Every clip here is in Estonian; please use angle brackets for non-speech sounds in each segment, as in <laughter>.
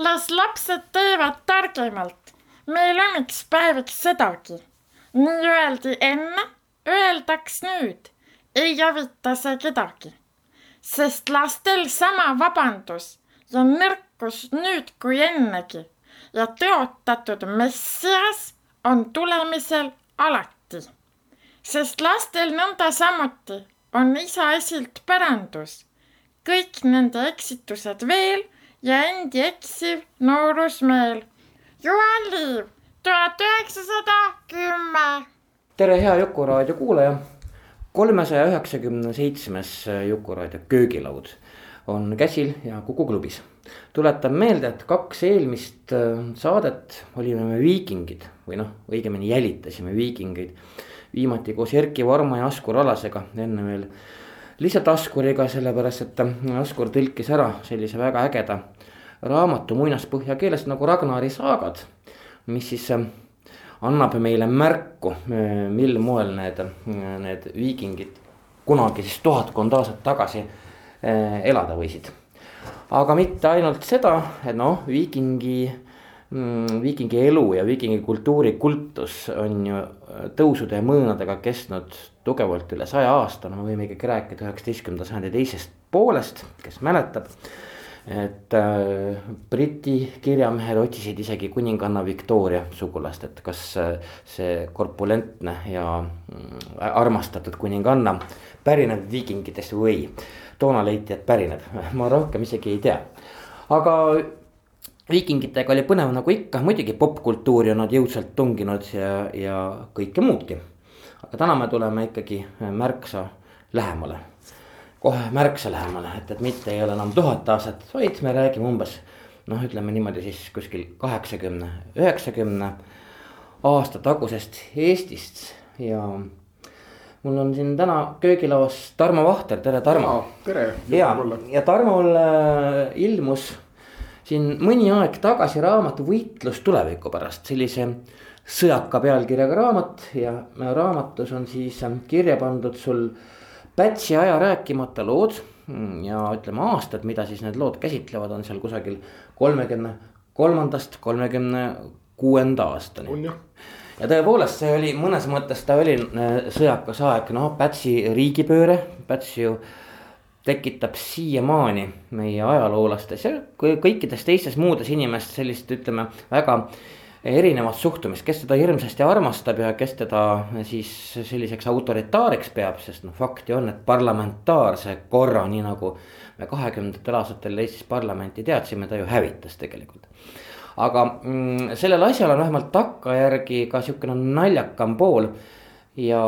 las lapsed teevad targemalt. meil on üks päeviks sedagi. nii öeldi enne, öeldaks nüüd. ei hävita see kedagi. sest lastel sama vabandus ja nõrkus nüüd kui ennegi ja tõotatud messias on tulemisel alati. sest lastel nõnda samuti on isa esilt pärandus. kõik nende eksitused veel ja endi eksiv noorusmeel. Juhan Liiv, tuhat üheksasada kümme. tere, hea Jukuraadio kuulaja. kolmesaja üheksakümne seitsmes Jukuraadio köögilaud on käsil ja Kuku klubis. tuletan meelde, et kaks eelmist äh, saadet olime me viikingid või noh, õigemini jälitasime viikingeid. viimati koos Erkki Varma ja Askur Alasega, enne veel lihtsalt Askuriga, sellepärast et Askur tõlkis ära sellise väga ägeda raamatu muinaspõhja keeles nagu Ragnari saagad. mis siis äh, annab meile märku, äh, mil moel need, äh, need viikingid kunagi siis tuhatkond aastat tagasi elada võisid. aga mitte ainult seda, et noh, viikingi viikingi elu ja viikingi kultuuri kultus on ju tõusude ja mõõnadega kestnud tugevalt üle saja aasta, no me võime ikkagi rääkida üheksateistkümnenda sajandi teisest poolest, kes mäletab. et äh, Briti kirjamehed otsisid isegi kuninganna Victoria sugulast, et kas äh, see korpulentne ja äh, armastatud kuninganna pärineb viikingitest või toona leiti, et pärineb, <laughs> ma rohkem isegi ei tea, aga viikingitega oli põnev nagu ikka, muidugi popkultuuri on nad jõudsalt tunginud ja, ja kõike muudki aga täna me tuleme ikkagi märksa lähemale. kohe märksa lähemale, et, et mitte ei ole enam tuhat aastat, vaid me räägime umbes noh, ütleme niimoodi siis kuskil kaheksakümne, üheksakümne aasta tagusest Eestist ja mul on siin täna köögilauas Tarmo Vahter, tere Tarmo. tere. ja, ja Tarmol äh, ilmus siin mõni aeg tagasi raamat Võitlus tuleviku pärast, sellise sõjaka pealkirjaga raamat ja raamatus on siis kirja pandud sul Pätsi aja rääkimata lood. ja ütleme aastad, mida siis need lood käsitlevad, on seal kusagil kolmekümne kolmandast kolmekümne kuuenda aastani. on jah ja tõepoolest, see oli mõnes mõttes ta oli äh, sõjakas aeg, noh Pätsi riigipööre, Päts ju tekitab siiamaani meie ajaloolastes ja kõikides teistes muudes inimestes sellist, ütleme väga erinevat suhtumist, kes teda hirmsasti armastab ja kes teda siis selliseks autoritaariks peab, sest noh, fakti on, et parlamentaarse korra, nii nagu me kahekümnendatel aastatel Eestis parlamenti teadsime, ta ju hävitas tegelikult. aga mm, sellel asjal on vähemalt takkajärgi ka sihukene naljakam pool ja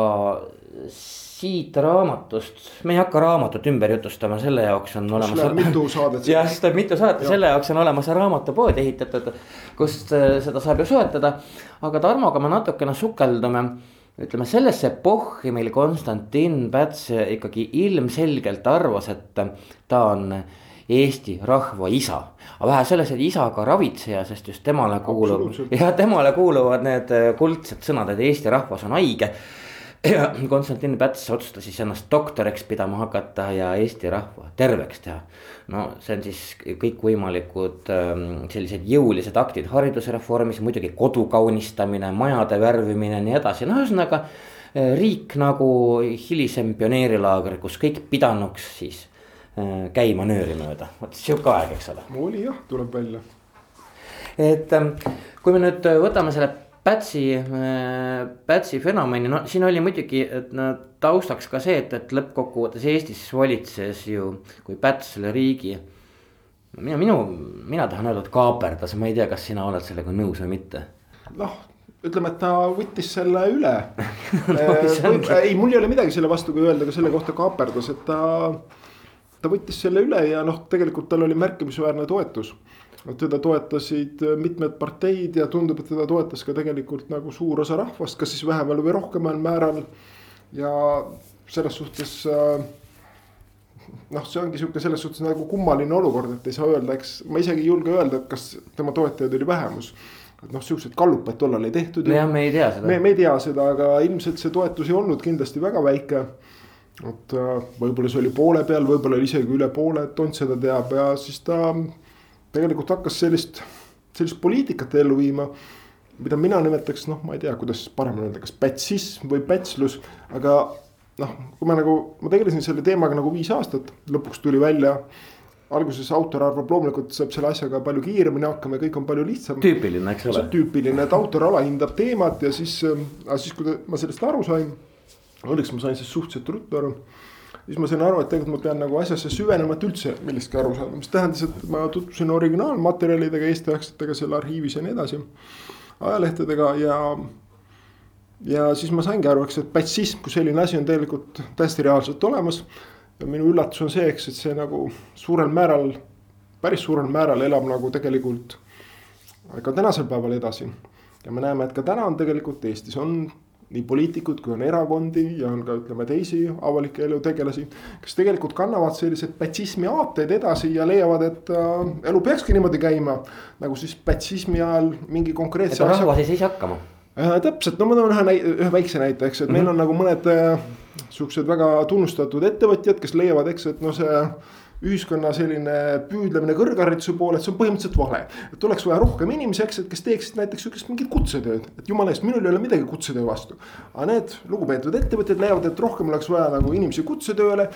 siit raamatust, me ei hakka raamatut ümber jutustama, selle jaoks on olemas. mitu saadet. jah, siis tuleb mitu saadet, selle jaoks on olemas raamatupood ehitatud, kust äh, seda saab ju soetada. aga Tarmoga me natukene sukeldume, ütleme sellesse epohhi, mil Konstantin Päts ikkagi ilmselgelt arvas, et ta on Eesti rahva isa. aga vähe selles, et isa ka ravitseja, sest just temale kuulub, ja temale kuuluvad need kuldsed sõnad, et Eesti rahvas on haige ja Konstantin Päts otsustas siis ennast doktoriks pidama hakata ja Eesti rahva terveks teha. no see on siis kõikvõimalikud ähm, sellised jõulised aktid haridusreformis, muidugi kodu kaunistamine, majade värvimine ja nii edasi, no ühesõnaga. Äh, riik nagu hilisem pioneerilaager, kus kõik pidanuks siis äh, käima nööri mööda, vot sihuke aeg, eks ole. oli jah, tuleb välja. et ähm, kui me nüüd võtame selle Pätsi, äh, Pätsi fenomeni, no siin oli muidugi, et no taustaks ka see, et, et lõppkokkuvõttes Eestis valitses ju, kui Päts selle riigi. mina, minu, mina tahan öelda, et kaaperdas, ma ei tea, kas sina oled sellega nõus või mitte. noh, ütleme, et ta võttis selle üle <laughs> no, äh, ei, mul ei ole midagi selle vastu, kui öelda ka selle kohta kaaperdas, et ta. ta võttis selle üle ja noh, tegelikult tal oli märkimisväärne toetus teda toetasid mitmed parteid ja tundub, et teda toetas ka tegelikult nagu suur osa rahvast, kas siis vähemal või rohkemal määral. ja selles suhtes äh, noh, see ongi sihuke selles suhtes nagu kummaline olukord, et ei saa öelda, eks ma isegi ei julge öelda, et kas tema toetajaid oli vähemus. et noh, siukseid gallupaid tollal ei tehtud. jah, me ei tea seda. me, me ei tea seda, aga ilmselt see toetus ei olnud kindlasti väga väike. et äh, võib-olla see oli poole peal, võib-olla oli isegi üle poole, et Tont seda teab ja siis ta tegelikult hakkas sellist, sellist poliitikat ellu viima mida mina nimetaks, noh, ma ei tea, kuidas paremini öelda, kas pätsism või pätslus, aga noh, kui ma nagu, ma tegelesin selle teemaga nagu viis aastat, lõpuks tuli välja. alguses autor arvab loomulikult saab selle asjaga palju kiiremini hakkama ja kõik on palju lihtsam. tüüpiline, eks ole. tüüpiline, et autor alahindab teemat ja siis, aga siis, kui ma sellest aru sain. õnneks ma sain sellest suhteliselt ruttu aru siis ma sain aru, et tegelikult ma pean nagu asjasse süvenema, et üldse millestki aru saada, mis tähendas, et ma tutvusin originaalmaterjalidega Eesti üheksakümnendatega seal arhiivis ja nii edasi. ajalehtedega ja ja siis ma saingi aru, eks, et patsism kui selline asi on tegelikult täiesti reaalselt olemas. ja minu üllatus on see, eks, et see nagu suurel määral, päris suurel määral elab nagu tegelikult ka tänasel päeval edasi. ja me näeme, et ka täna on tegelikult Eestis on nii poliitikud kui on erakondi ja on ka ütleme teisi avaliku elu tegelasi. kes tegelikult kannavad selliseid patsismi aateid edasi ja leiavad, et äh, elu peakski niimoodi käima. nagu siis patsismi ajal mingi konkreetse. et rahvas ei seisa hakkama äh,. täpselt, no ma toon ühe, ühe väikse näite, eks, et mm -hmm. meil on nagu mõned äh, siuksed väga tunnustatud ettevõtjad, kes leiavad, eks, et no see ühiskonna selline püüdlemine kõrghariduse poole, et see on põhimõtteliselt vale. et oleks vaja rohkem inimesi, eks, et kes teeksid näiteks sihukest mingit kutsetööd, et jumala eest, minul ei ole midagi kutsetöö vastu. aga need lugupeetud ettevõtjad leiavad, et rohkem oleks vaja nagu inimesi kutsetööle.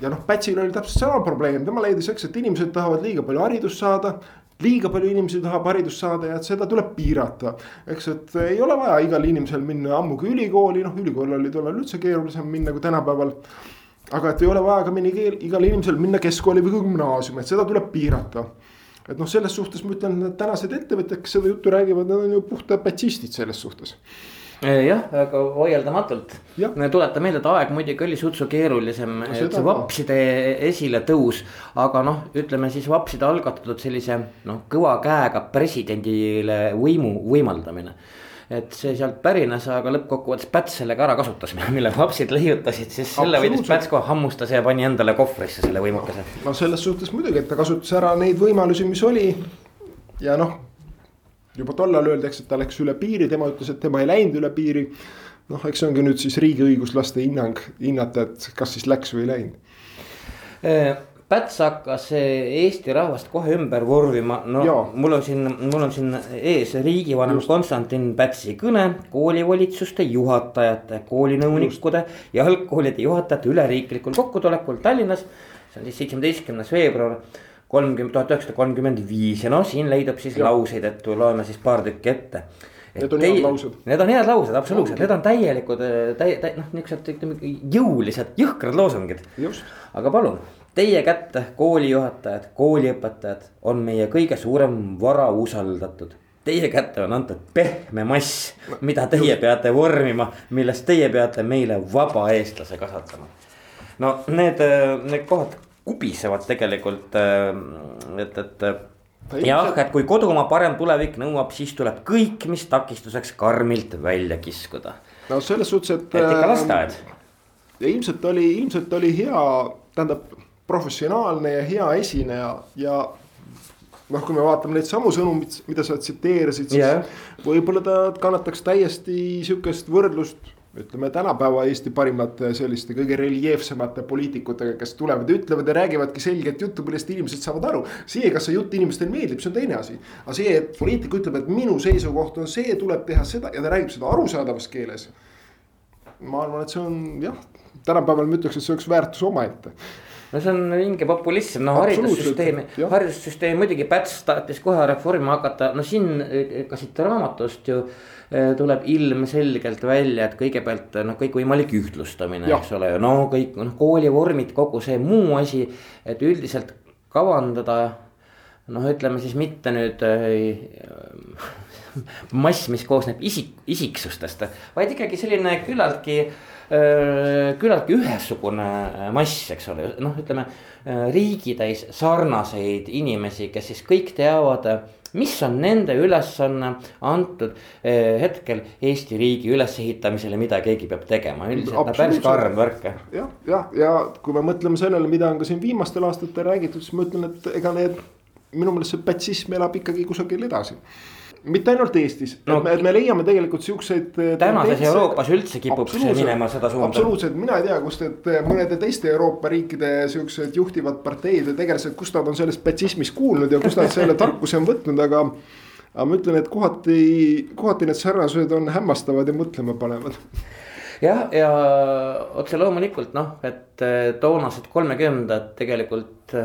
ja noh, Pätsil oli täpselt sama probleem, tema leidis, eks, et inimesed tahavad liiga palju haridust saada liiga palju inimesi tahab haridust saada ja et seda tuleb piirata. eks, et ei ole vaja igal inimesel minna ammugi ülikooli, noh ülikool oli tollal üldse keerulisem minna kui tänapäeval. Aga et ei ole vaja ka minna igal inimesel minna keskkooli või gümnaasiumi, et seda tuleb piirata. et noh, selles suhtes ma ütlen, et tänased ettevõtjad, kes seda juttu räägivad, need on ju puhta patsistid selles suhtes jah, aga vaieldamatult. tuletan meelde, et aeg muidugi oli sutsu keerulisem, et see vapside esiletõus. aga noh, ütleme siis vapside algatatud sellise noh, kõva käega presidendile võimu võimaldamine et see sealt pärines, aga lõppkokkuvõttes Päts selle ka ära kasutas, <laughs> mille vapsid leiutasid, siis selle võttis Päts kohe hammustas ja pani endale kohvrisse selle võimukese. no selles suhtes muidugi, et ta kasutas ära neid võimalusi, mis oli. ja noh, juba tollal öeldi, eks, et ta läks üle piiri, tema ütles, et tema ei läinud üle piiri. noh, eks see ongi nüüd siis riigiõiguslaste hinnang, hinnata, et kas siis läks või ei läinud. Päts hakkas Eesti rahvast kohe ümber vormima, no ja. mul on siin, mul on siin ees riigivanem Konstantin Pätsi kõne koolivalitsuste juhatajate, koolinõunikude ja algkoolide juhatajate üleriiklikul kokkutulekul Tallinnas. see on siis seitsmeteistkümnes veebruar kolmkümmend, tuhat üheksasada kolmkümmend viis ja noh, siin leidub siis ja. lauseid, et loeme siis paar tükki ette. Need on head laused. Need on head laused, absoluutselt, need on täielikud, täi-, täi-, noh, niuksed ütleme jõulised, jõhkrad loosungid. aga palun, teie kätte, koolijuhatajad, kooliõpetajad, on meie kõige suurem vara usaldatud teie kätte on antud pehme mass, mida teie peate vormima, millest teie peate meile vaba eestlase kasvatama. no need, need kohad kubisevad tegelikult, äh, et, et jah, et kui kodumaa parem tulevik nõuab, siis tuleb kõik, mis takistuseks karmilt välja kiskuda. no selles suhtes, et. et ikka lasteaed. ja ilmselt oli, ilmselt oli hea, tähendab professionaalne ja hea esineja ja noh, kui me vaatame neid samu sõnu, mida sa tsiteerisid, siis yeah. võib-olla ta kannataks täiesti sihukest võrdlust ütleme tänapäeva Eesti parimate selliste kõige reljeefsemate poliitikutega, kes tulevad ja ütlevad ja räägivadki selget juttu, millest inimesed saavad aru. see, kas see jutt inimestele meeldib, see on teine asi. aga see, et poliitik ütleb, et minu seisukoht on see, tuleb teha seda ja ta räägib seda arusaadavas keeles. ma arvan, et see on jah, tänapäeval ma ütleks, et see oleks väärtus omaette no see on vinge populism, no haridussüsteemi, haridussüsteemi muidugi Päts tahtis kohe reformima hakata, no siin ka siit raamatust ju Eh, tuleb ilmselgelt välja, et kõigepealt noh, kõikvõimalik ühtlustamine, eks ole, no kõik noh, koolivormid, kogu see muu asi, et üldiselt kavandada noh, ütleme siis mitte nüüd <laughs> mass, mis koosneb isik, isiksustest, vaid ikkagi selline küllaltki äh,, küllaltki ühesugune mass, eks ole, noh, ütleme äh, riigitäis sarnaseid inimesi, kes siis kõik teavad mis on nende ülesanne antud hetkel Eesti riigi ülesehitamisele, mida keegi peab tegema, üldiselt no, päris karm värk. jah, jah, ja kui me mõtleme sellele, mida on ka siin viimastel aastatel räägitud, siis ma ütlen, et ega need minu meelest see patsism elab ikkagi kusagil edasi mitte ainult Eestis no,, et me, leiame tegelikult siukseid. Äh, tänases Euroopas üldse kipub see minema seda suunda. absoluutselt, mina ei tea, kust need äh, mõnede teiste Euroopa riikide siuksed juhtivad parteid ja tegelased, kust nad on sellest patsismist kuulnud ja kust nad selle <laughs> tarkuse on võtnud, aga. aga ma ütlen, et kohati, kohati need sarnasused on hämmastavad ja mõtlema panevad jah, ja otse loomulikult noh, et äh, toonased kolmekümnendad tegelikult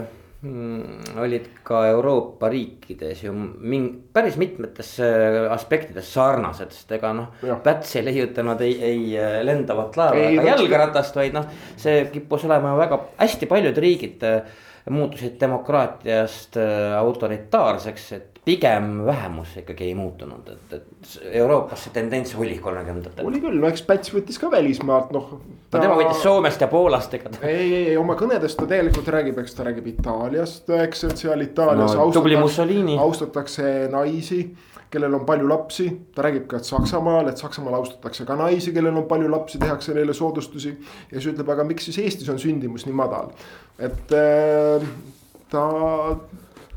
olid ka Euroopa riikides ju ming-, päris mitmetes äh, aspektides sarnased, sest ega noh. Päts ei leiutanud ei, ei äh, lendavat laeva ega jalgratast, vaid noh, see kippus olema väga hästi paljud riigid äh, muutusid demokraatiast autoritaarseks, et pigem vähemus ikkagi ei muutunud, et, et Euroopas see tendents oli kolmekümnendatel. oli küll, no eks Päts võttis ka välismaalt, noh. Ta... no tema võttis Soomest ja Poolast, ega ta. ei, ei, ei oma kõnedes ta tegelikult räägib, eks ta räägib Itaaliast, eks, et seal Itaalias no, austatakse, austatakse naisi kellel on palju lapsi, ta räägib ka, et Saksamaal, et Saksamaal austatakse ka naisi, kellel on palju lapsi, tehakse neile soodustusi. ja siis ütleb, aga miks siis Eestis on sündimus nii madal, et äh, ta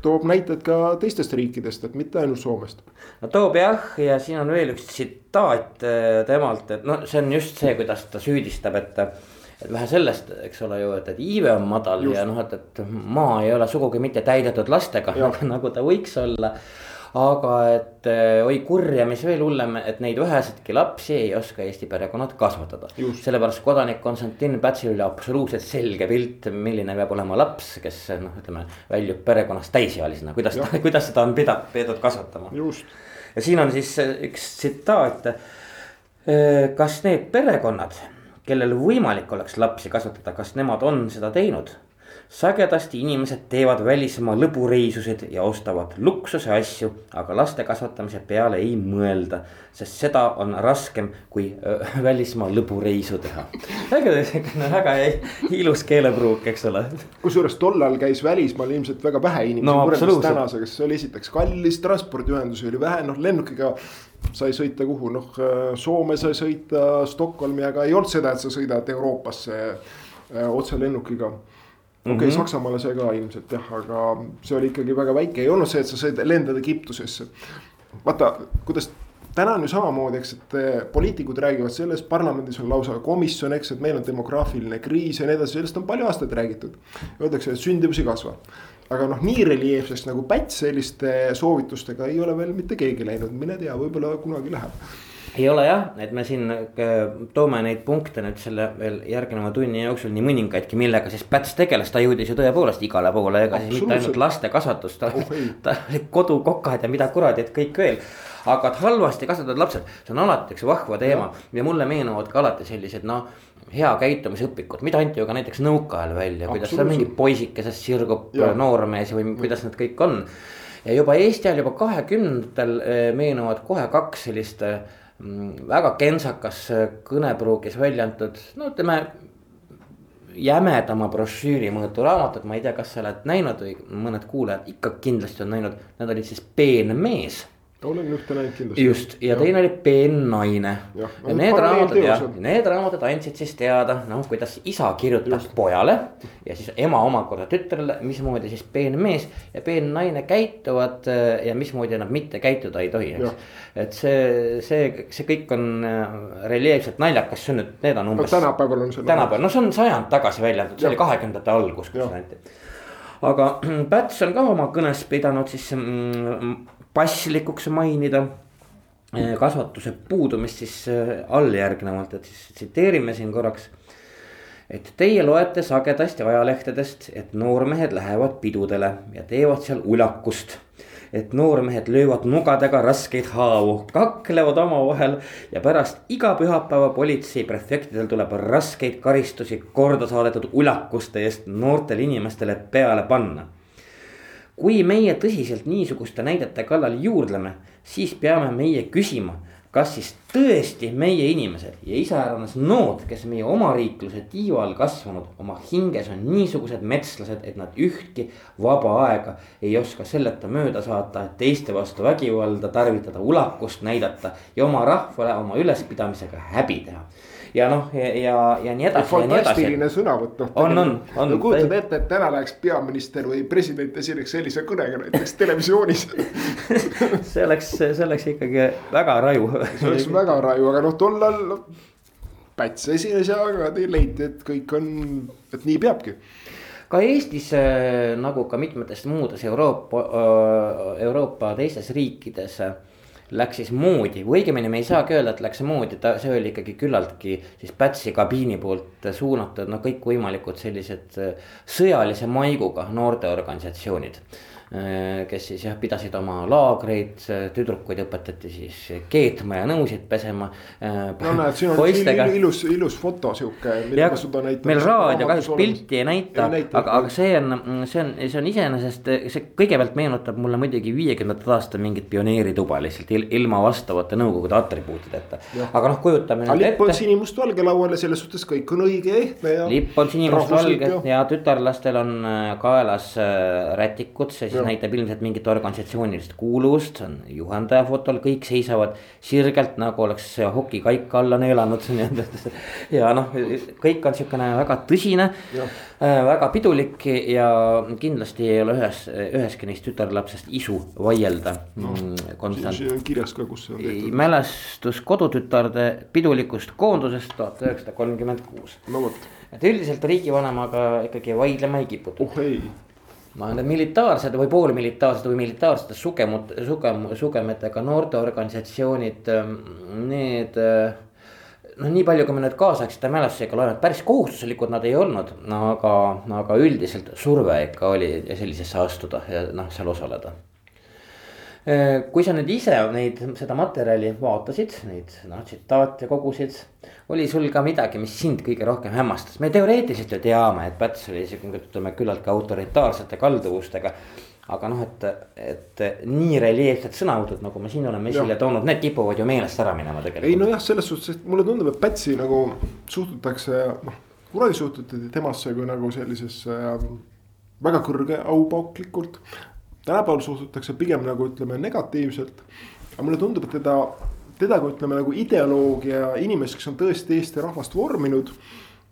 toob näiteid ka teistest riikidest, et mitte ainult Soomest. no toob jah, ja siin on veel üks tsitaat äh, temalt, et noh, see on just see, kuidas ta süüdistab, et. et vähe sellest, eks ole ju, et, et iive on madal just. ja noh, et, et maa ei ole sugugi mitte täidetud lastega, <laughs> nagu ta võiks olla aga et eh, oi kurja, mis veel hullem, et neid ühesedki lapsi ei oska Eesti perekonnad kasvatada. sellepärast kodanik Konstantin Pätsil oli absoluutselt selge pilt, milline peab olema laps, kes noh, ütleme väljub perekonnast täisealisena, kuidas, kuidas seda on pidanud, peetud kasvatama. ja siin on siis üks tsitaat. Eh, kas need perekonnad, kellel võimalik oleks lapsi kasvatada, kas nemad on seda teinud? Sagedasti inimesed teevad välismaa lõbureisusid ja ostavad luksuse asju, aga laste kasvatamise peale ei mõelda. sest seda on raskem kui <laughs> välismaa lõbureisu teha. väga, väga ilus keelepruuk, eks ole. kusjuures tollal käis välismaal ilmselt väga vähe inimesi no, võrreldes tänasega, sest see oli esiteks kallis, transpordiühendusi oli vähe, noh lennukiga sai sõita kuhu, noh Soome sai sõita Stockholmi, aga ei olnud seda, et sa sõidad Euroopasse otselennukiga okei okay, mm -hmm., Saksamaale sai ka ilmselt jah, aga see oli ikkagi väga väike, ei olnud see, et sa said lendada Egiptusesse. vaata, kuidas täna on ju samamoodi, eks, et eh, poliitikud räägivad sellest, parlamendis on lausa komisjon, eks, et meil on demograafiline kriis ja nii edasi, sellest on palju aastaid räägitud. Öeldakse, et sündimus ei kasva. aga noh, nii reljeefseks nagu Päts selliste soovitustega ei ole veel mitte keegi läinud, mine tea, võib-olla kunagi läheb ei ole jah, et me siin äh, toome neid punkte nüüd selle veel järgneva tunni jooksul nii mõningaidki, millega siis Päts tegeles, ta jõudis ju tõepoolest igale poole, ega siis mitte ainult laste kasvatust, ta oh,, ta oli kodukokad ja mida kuradi, et kõik veel. aga et halvasti kasvatatud lapsed, see on alati üks vahva teema. Ja, mulle meenuvad ka alati sellised noh hea käitumisõpikud, mida anti ju ka näiteks nõukaajal välja, kuidas seal mingi poisikesest sirgub noormees või kuidas need kõik on. ja juba Eesti ajal juba kahekümnendatel äh, meenuvad kohe kaks sellist äh, väga kentsakas äh, kõnepruugis välja antud, no ütleme. jämedama brošüüri mõõtu raamatut, ma ei tea, kas sa oled näinud või mõned kuulajad ikka kindlasti on näinud, need olid siis Peen mees olen ühte näinud kindlasti. just ja, ja teine oli Peen naine. ja, need raamatud jah, need raamatud andsid siis teada, noh, kuidas isa kirjutab just. pojale. ja siis ema omakorda tütrele, mismoodi siis peen mees ja peen naine käituvad äh, ja mismoodi nad mitte käituda ei tohi, eks. et see, see, see kõik on äh, reljeefselt naljakas, see on nüüd, need on umbes no,. tänapäeval on see. tänapäeval, no see on sajand tagasi välja antud, see oli kahekümnendate algus, kus anti aga <clears throat> Päts on ka oma kõnes pidanud siis mm, passlikuks mainida eh, kasvatuse puudumist siis eh, alljärgnevalt, et siis tsiteerime siin korraks. et teie loete sagedasti ajalehtedest, et noormehed lähevad pidudele ja teevad seal ulakust. et noormehed löövad nugadega raskeid haavu, kaklevad omavahel ja pärast iga pühapäeva politseiprefektidel tuleb raskeid karistusi korda saadetud ulakuste eest noortele inimestele peale panna kui meie tõsiselt niisuguste näidete kallal juurdleme, siis peame meie küsima kas siis tõesti meie inimesed ja iseäranis nood, kes meie omariikluse tiiva all kasvanud, oma hinges on niisugused metslased, et nad ühtki vaba aega ei oska selleta mööda saata, et teiste vastu vägivalda tarvitada, ulakust näidata ja oma rahvale oma ülespidamisega häbi teha ja noh, ja, ja, ja nii edasi. fantastiline sõnavõtt noh. on, on, on. no kujutad ette, et täna läheks peaminister või president esineks sellise kõnega näiteks televisioonis <laughs> see oleks, see oleks ikkagi väga raju. see oleks väga raju, aga noh, tollal noh, Päts esines ja leiti, et kõik on, et nii peabki ka Eestis äh, nagu ka mitmetes muudes Euroopa, äh, Euroopa teistes riikides läks siis moodi. Või õigemini me ei saagi öelda, et läks moodi, ta, see oli ikkagi küllaltki siis Pätsi kabiini poolt suunatud, noh, kõikvõimalikud sellised äh, sõjalise maiguga noorteorganisatsioonid kes siis jah, pidasid oma laagreid, tüdrukuid õpetati siis keetma ja nõusid pesema. Äh, no näed, siin on poistega. ilus, ilus foto sihuke. meil raadio kahjuks pilti ei näita, aga, aga see on, see on, see on iseenesest, see kõigepealt meenutab mulle muidugi viiekümnendate aastate mingit pioneerituba lihtsalt ilma vastavate nõukogude atribuutideta. aga noh, kujutame. lipp on sinimustvalge laual ja selles suhtes kõik on õige ja ehtne ja. lipp on sinimustvalge ja tütarlastel on äh, kaelas rätikud, see siis näitab ilmselt mingit organisatsioonilist kuuluvust, see on juhendaja fotol, kõik seisavad sirgelt nagu oleks hoki kaika alla neelanud. ja noh, kõik on sihukene väga tõsine, äh, väga pidulik ja kindlasti ei ole ühes, üheski neist tütarlapsest isu vaielda no,. Mm, siin on kirjas ka, kus see on tehtud. mälestus kodutütarde pidulikust koondusest tuhat üheksasada kolmkümmend kuus. no vot et üldiselt riigivanemaga ikkagi vaidlema ei kiputa. oh ei ma need militaarsed või poolmilitaarsed või militaarsete sugemut-, sugem-, sugemetega noorteorganisatsioonid, ähm, need. Äh, noh, nii palju, kui me nüüd kaasaegsete mälestusega loeme, päris kohustuslikud nad ei olnud, aga, aga üldiselt surve ikka oli sellisesse astuda ja noh, seal osaleda kui sa nüüd ise neid, seda materjali vaatasid, neid noh tsitaate kogusid. oli sul ka midagi, mis sind kõige rohkem hämmastas, me teoreetiliselt ju teame, et Päts oli sihuke, ütleme küllaltki autoritaarsete kalduvustega. aga noh, et, et nii reljeefsed sõnavõtud, nagu me siin oleme esile toonud, need kipuvad ju meelest ära minema tegelikult. ei nojah, selles suhtes, et mulle tundub, et Pätsi nagu suhtutakse, noh kunagi suhtuti temasse kui nagu sellisesse äh, väga kõrge aupauklikult tänapäeval suhtutakse pigem nagu ütleme negatiivselt. aga mulle tundub, et teda, teda kui ütleme nagu ideoloogi ja inimest, kes on tõesti Eesti rahvast vorminud.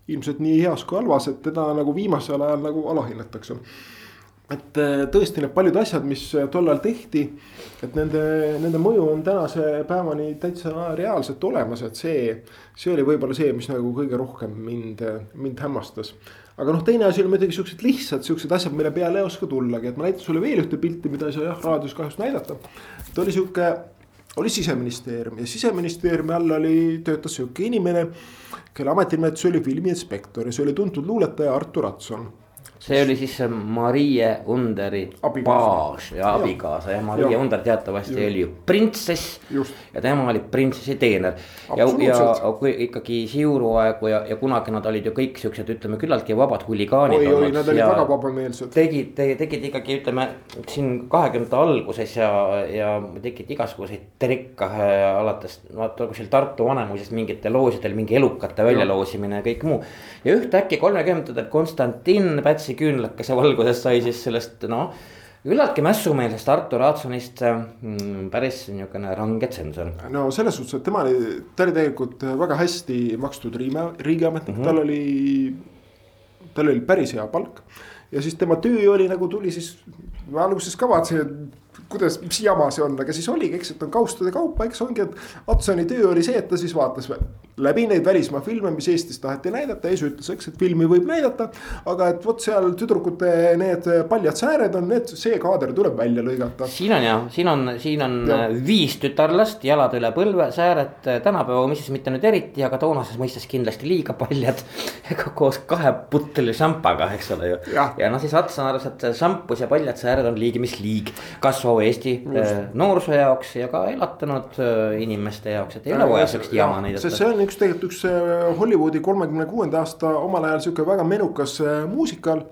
ilmselt nii heas kui halvas, et teda nagu viimasel ajal nagu alahinnatakse. Et äh, tõesti need paljud asjad, mis tollal tehti, et nende, nende mõju on tänase päevani täitsa reaalselt olemas, et see, see oli võib-olla see, mis nagu kõige rohkem mind, mind hämmastas. Aga noh, teine asi on muidugi siuksed lihtsad siuksed asjad, mille peale ei oska tullagi, et ma näitan sulle veel ühte pilti, mida ei saa jah raadios kahjuks näidata. ta oli sihuke, oli siseministeerium ja siseministeeriumi all oli, töötas sihuke inimene, kelle ametinimetus oli filmiinspektor ja see oli tuntud luuletaja Artur Ratson see oli siis Marie Underi baas ja abikaasa ja Marie ja. Under teatavasti ja. oli ju printsess. ja tema oli printsessi teener. ja, ja kui ikkagi siuruaegu ja, ja kunagi nad olid ju kõik siuksed, ütleme küllaltki vabad huligaanid. oi, oi, nad olid väga vabameelsed. tegid, tegid ikkagi ütleme siin kahekümnendate alguses ja, ja tegid igasuguseid trikke äh, alates vaata kuskil Tartu Vanemuisest mingite loosidel mingi elukate väljaloosimine ja kõik muu. ja ühtäkki kolmekümnendatel Konstantin Pätsi hästi küünlakese valguses sai siis sellest noh küllaltki mässumeelsest Artur Aatsonist mm, päris niisugune range tsensor. no selles suhtes, et tema oli, ta oli tegelikult väga hästi makstud riime, riigiametnik mm, -hmm. tal oli, tal oli päris hea palk. ja siis tema töö oli nagu tuli siis, alguses ka vaatasin, et kuidas, mis jama see on, aga siis oligi, eks, et on kaustade kaupa, eks ongi, et Atsoni töö oli see, et ta siis vaatas läbi neid välismaa filme, mis Eestis taheti näidata ja siis ütles, eks, et filmi võib näidata. aga et vot seal tüdrukute need paljad sääred on need, see kaader tuleb välja lõigata. siin on jah, siin on, siin on ja. viis tütarlast, jalad üle põlve, sääred tänapäeva mõistes mitte nüüd eriti, aga toonases mõistes kindlasti liiga paljad. <laughs> koos kahe putli šampaga, eks ole ju. ja, ja noh, siis Ats on arvas, et šampus ja paljad sääred on liigi mis liig. kasvava Eesti Just. Äh, noorsoo jaoks ja ka elatanud äh, inimeste jaoks, et ei ole vaja sellist jama näidata. see on üks tegelikult üks äh, Hollywoodi kolmekümne kuuenda aasta omal ajal sihuke väga menukas muusikal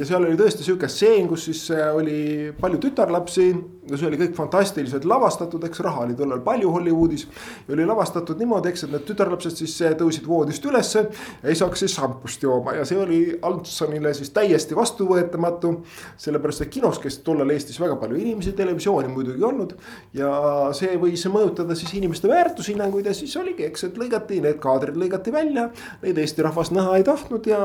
ja seal oli tõesti sihuke stseen, kus siis äh, oli palju tütarlapsi ja see oli kõik fantastiliselt lavastatud, eks raha oli tollal palju Hollywoodis. ja oli lavastatud niimoodi, eks, et need tütarlapsed siis äh, tõusid voodist ülesse ja siis šampust jooma ja see oli Altsonile siis täiesti vastuvõetamatu. sellepärast, et kinos käis tollal Eestis väga palju inimesi, televisiooni muidugi ei olnud. ja see võis mõjutada siis inimeste väärtushinnanguid ja siis oligi, eks, et lõigati need kaadrid lõigati välja. Neid Eesti rahvas näha ei tahtnud ja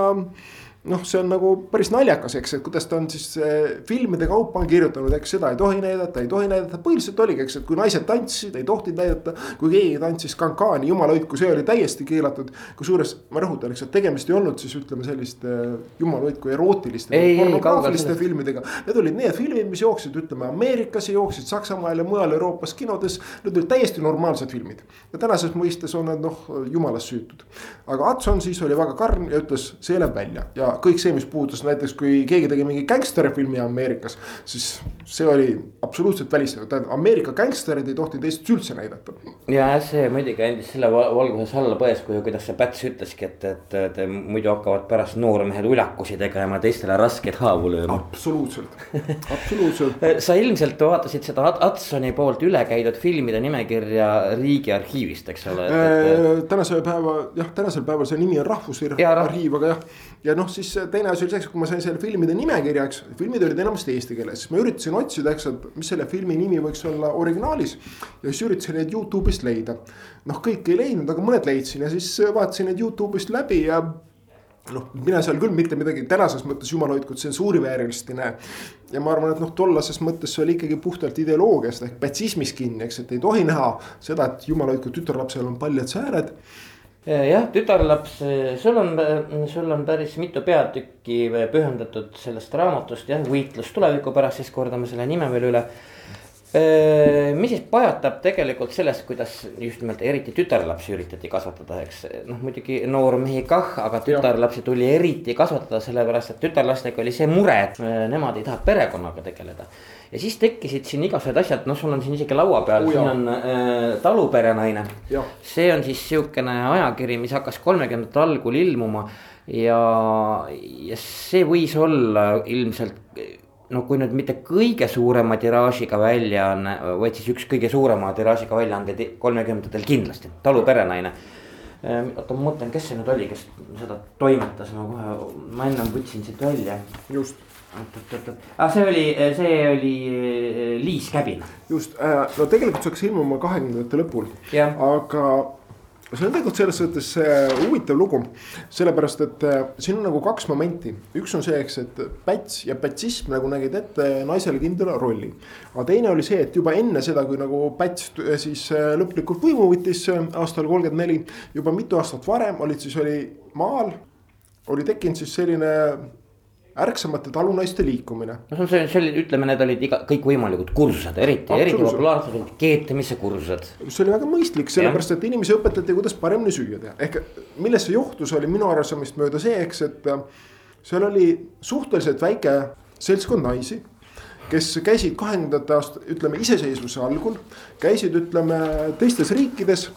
noh, see on nagu päris naljakas, eks, et kuidas ta on siis äh, filmide kaupa on kirjutanud, eks seda ei tohi näidata, ei tohi näidata, põhiliselt oligi, eks, et kui naised tantsisid, ei tohtinud näidata. kui keegi tantsis kankaani, jumala hoidku, see oli täiesti keelatud. kusjuures ma rõhutan, eks, et tegemist ei olnud siis ütleme selliste äh, jumala hoidku erootiliste. pornograafiliste filmidega, need olid need filmid, mis jooksid, ütleme Ameerikas ja jooksid Saksamaal ja mujal Euroopas kinodes. Need olid täiesti normaalsed filmid ja tänases mõistes on nad noh, jumalast süütud. aga Hudson siis oli väga karm ja ütles, see läheb välja ja kõik see, mis puudutas näiteks, kui keegi tegi mingi gängsterfilmi Ameerikas. siis see oli absoluutselt välistatud, tähendab Ameerika gängsterid ei tohtinud Eestis üldse näidata. ja see muidugi andis selle valguses alla pões, kui, kuidas see Päts ütleski, et, et, et muidu hakkavad pärast noormehed uljakusi tegema, teistele raskeid haavu lööma. absoluutselt, absoluutselt <laughs> sa ilmselt vaatasid seda Hudsoni poolt üle käidud filmide nimekirja Riigiarhiivist, eks ole et, et.... tänasel päeval jah, tänasel päeval see nimi on Rahvusarhiiv, aga jah ja noh, siis teine asi oli see, kui ma sain selle filmide nimekirja, eks, filmid olid enamasti eesti keeles, siis ma üritasin otsida, eks, et mis selle filmi nimi võiks olla originaalis. ja siis üritasin neid Youtube'ist leida. noh, kõiki ei leidnud, aga mõned leidsin ja siis vaatasin need Youtube'ist läbi ja noh, mina seal küll mitte midagi tänases mõttes jumala hoidku tsensuuriväärilist ei näe. ja ma arvan, et noh, tollases mõttes see oli ikkagi puhtalt ideoloogiast ehk pätsismis kinni, eks, et ei tohi näha seda, et jumala hoidku tütarlapsel on paljad sääred jah, tütarlaps, sul on, sul on päris mitu peatükki pühendatud sellest raamatust jah, võitlus tuleviku pärast, siis kordame selle nime veel üle. Mis siis pajatab tegelikult sellest, kuidas just nimelt eriti tütarlapsi üritati kasvatada, eks noh, muidugi noormehi kah, aga tütarlapsi tuli eriti kasvatada, sellepärast et tütarlastega oli see mure, et nemad ei taha perekonnaga tegeleda. Ja siis tekkisid siin igasugused asjad, noh, sul on siin isegi laua peal, siin on äh, taluperenaine. see on siis sihukene ajakiri, mis hakkas kolmekümnendate algul ilmuma ja, ja see võis olla ilmselt no kui nüüd mitte kõige suurema tiraažiga väljaanne, vaid siis üks kõige suurema tiraažiga väljaandeid kolmekümnendatel kindlasti, Taluperenaine. Äh, oota, ma mõtlen, kes see nüüd oli, kes seda toimetas, ma kohe, ma ennem võtsin siit välja. just. Oot-oot-oot, ah see oli, see oli äh, Liis Käbin. just. Äh,, no tegelikult see hakkas ilmuma kahekümnendate lõpul, aga see on tegelikult selles suhtes äh, huvitav lugu. sellepärast, et äh, siin on nagu kaks momenti, üks on see, eks, et päts ja pätsism nagu nägid ette naisele kindla rolli. aga teine oli see, et juba enne seda, kui nagu päts siis lõplikult võimu võttis aastal kolmkümmend neli. juba mitu aastat varem olid siis oli maal, oli tekkinud siis selline ärksamate talunaiste liikumine. no see, see oli, ütleme, need olid iga, kõikvõimalikud kursused, eriti, eriti populaarsed olid keetamise kursused. see oli väga mõistlik, sellepärast et inimesi õpetati, kuidas paremini süüa teha, ehk millest see johtus, oli minu arusaamist mööda see, eks, et äh, seal oli suhteliselt väike seltskond naisi kes käisid kahekümnendate aasta, ütleme iseseisvuse algul, käisid, ütleme teistes riikides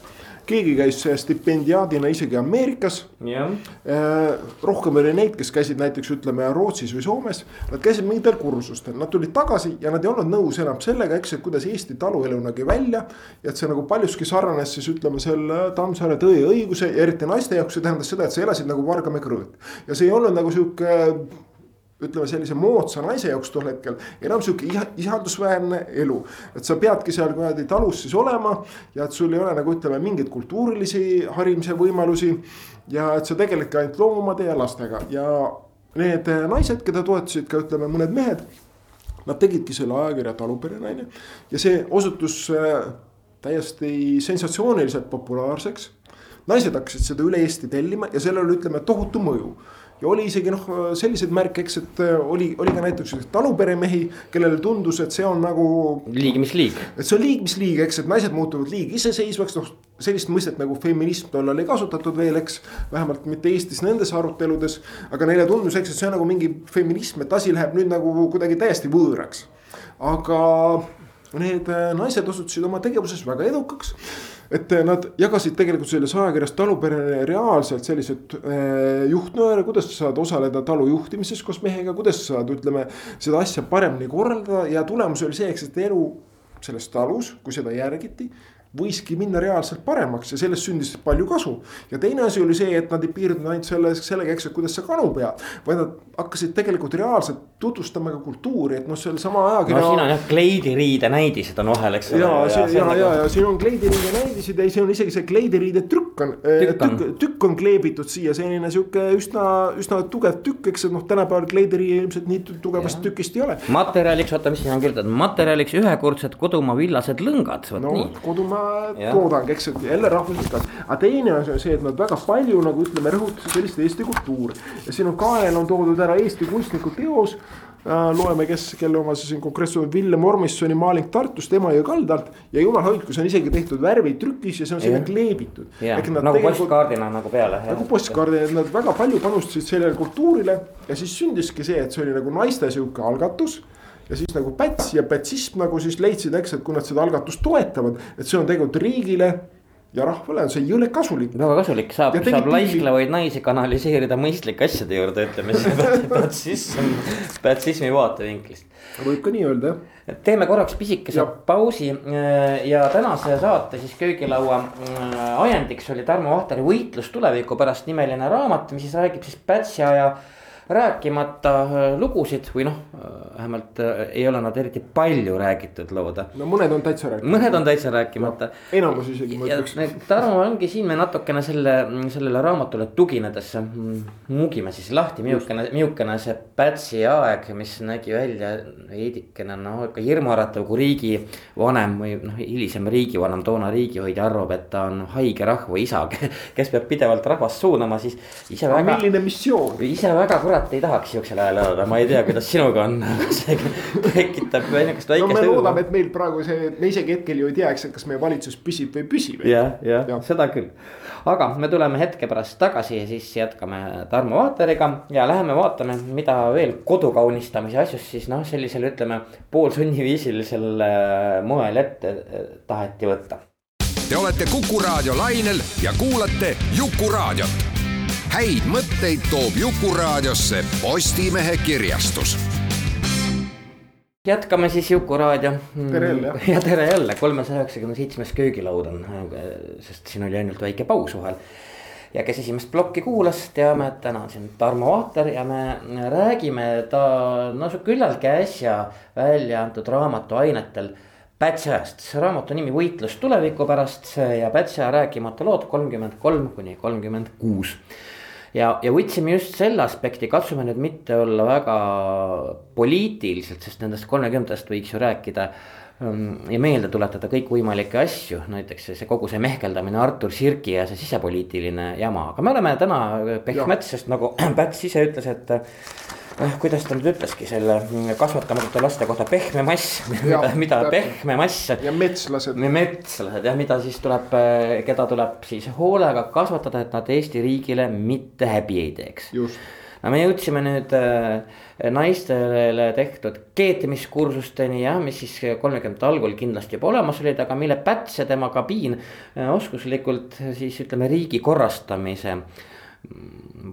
keegi käis stipendiaadina isegi Ameerikas. Äh, rohkem oli neid, kes käisid näiteks ütleme Rootsis või Soomes. Nad käisid mingitel kursustel, nad tulid tagasi ja nad ei olnud nõus enam sellega, eks, et kuidas Eesti taluelu nägi välja. ja et see nagu paljuski sarnanes siis ütleme selle Tammsaare Tõe ja õiguse ja eriti naiste jaoks see tähendas seda, et sa elasid nagu Vargamäe krõõt. ja see ei olnud nagu sihuke ütleme sellise moodsa naise jaoks tol hetkel enam sihuke ihaldusväärne elu. et sa peadki seal kuradi talus siis olema ja et sul ei ole nagu ütleme mingeid kultuurilisi harimise võimalusi. ja et sa tegeledki ainult loomade ja lastega ja need naised, keda toetasid ka ütleme mõned mehed. Nad tegidki selle ajakirja Taluperenaine ja see osutus äh, täiesti sensatsiooniliselt populaarseks naised hakkasid seda üle Eesti tellima ja sellel oli, ütleme, tohutu mõju ja oli isegi noh, selliseid märke, eks, et äh, oli, oli ka näiteks taluperemehi, kellele tundus, et see on nagu. liig mis liig. et see on liig mis liig, eks, et naised muutuvad liig iseseisvaks, noh sellist mõistet nagu feminism tollal ei kasutatud veel, eks. vähemalt mitte Eestis nendes aruteludes, aga neile tundus, eks, et see on nagu mingi feminism, et asi läheb nüüd nagu kuidagi täiesti võõraks. aga need äh, naised osutusid oma tegevuses väga edukaks et nad jagasid tegelikult selles ajakirjas taluperedele reaalselt sellised äh, juhtnööre, kuidas sa saad osaleda talu juhtimises koos mehega, kuidas sa saad, ütleme. seda asja paremini korraldada ja tulemus oli see, eks, et elu selles talus, kui seda järgiti võiski minna reaalselt paremaks ja sellest sündis palju kasu. ja teine asi oli see, et nad ei piirdunud ainult selle, sellega, eks, et kuidas sa kanu pead. vaid nad hakkasid tegelikult reaalselt tutvustama ka kultuuri, et noh, sellesama ajakirja. no siin on jah kleidiriide näidised on vahel, eks ole. ja, ja, ja, ja, ja, ja siin on kleidiriide näidised ja siin on isegi see kleidiriide trükk on, tükk on, tükk on kleebitud siia selline sihuke üsna, üsna tugev tükk, eks, et noh, tänapäeval kleidiriie ilmselt nii tugevast tükist ei ole. materjaliks, oota, mis siin on kirjutatud, materjaliks ühekordsed kodumaa villased lõngad, vot no, nii. kodumaa toodang, eks, et jälle rahvuslik asi. aga teine asi on see, et nad väga palju nagu ütleme, rõhutasid sellist Eesti kultuuri. ja siin on kael on toodud ära Eesti kunstniku teos äh,. loeme, kes, kelle oma siis konkreetselt Villem Ormissoni maaling Tartust Emajõe kaldalt. ja jumal hoidku, see on isegi tehtud värvitrükis ja see on sinna kleebitud. nagu postkaardina nagu peale. nagu postkaardina, et nad väga palju panustasid sellele kultuurile ja siis sündiski see, et see oli nagu naiste sihuke algatus ja siis nagu Päts ja Pätsism nagu siis leidsid, eks, et kui nad seda algatust toetavad, et see on tegelikult riigile ja rahvale on see jõle kasulik. väga kasulik, saab, saab laisklevaid naisi kanaliseerida mõistlike asjade juurde, ütleme siis <laughs> pätsism, pätsismi vaatevinklist. võib ka nii öelda jah. teeme korraks pisikese ja. pausi äh, ja tänase saate siis köögilaua äh, ajendiks oli Tarmo Vahteri võitlus tuleviku pärast nimeline raamat, mis siis räägib siis Pätsi aja rääkimata äh, lugusid või noh, äh, vähemalt äh, ei ole nad eriti palju räägitud lood. no mõned on täitsa rääkimata. mõned on täitsa rääkimata no,. enamus isegi ma ütleks. Tarmo ongi siin me natukene selle, sellele raamatule tuginedes mugime siis lahti, milline, milline see Pätsi aeg, mis nägi välja veidikene noh, ikka hirmuäratav, kui riigivanem või noh, hilisem riigivanem, toona riigihoidja arvab, et ta on haige rahva isa, <laughs> kes peab pidevalt rahvast suunama, siis ise väga. milline missioon. ise väga kurat kurat ei tahaks siuksel ajal elada, ma ei tea, kuidas sinuga on, <laughs> aga see tekitab niukest väikest. no me loodame, et meil praegu see, me isegi hetkel ju ei tea, eks, et kas meie valitsus püsib või püsib. jah, jah ja., seda küll. aga me tuleme hetke pärast tagasi ja siis jätkame Tarmo Vaateriga ja läheme vaatame, mida veel kodu kaunistamise asjus siis noh, sellisel ütleme poolsunniviisilisel moel ette äh, taheti võtta. Te olete Kuku raadio lainel ja kuulate Jukuraadiot häid mõtteid toob Jukuraadiosse Postimehe kirjastus jätkame siis Jukuraadio. tere jälle. ja tere jälle, kolmesaja üheksakümne seitsmes köögilaud on, sest siin oli ainult väike paus vahel. ja kes esimest plokki kuulas, teame, et täna on siin Tarmo Vaater ja me räägime ta no küllaltki äsja välja antud raamatu ainetel Pätsi ajast, raamatu nimi Võitlus tuleviku pärast ja Pätsi aja rääkimata lood kolmkümmend kolm kuni kolmkümmend kuus ja, ja võtsime just selle aspekti, katsume nüüd mitte olla väga poliitiliselt, sest nendest kolmekümnendast võiks ju rääkida ähm, ja meelde tuletada kõikvõimalikke asju, näiteks see kogu see mehkeldamine Artur Sirki ja see sisepoliitiline jama, aga me oleme täna pehmed, sest nagu <clears throat> Päts ise ütles, et eh, kuidas ta nüüd ütleski selle kasvatamatute laste kohta pehme mass, mida, mida pehme mass. ja metslased. metslased jah, mida siis tuleb, eh, keda tuleb siis hoolega kasvatada, et nad Eesti riigile mitte häbi ei teeks. no me jõudsime nüüd äh, naistele tehtud keetimiskursusteni jah, mis siis kolmekümnendate algul kindlasti juba olemas olid, aga mille Päts ja tema kabiin äh, oskuslikult siis ütleme riigi korrastamise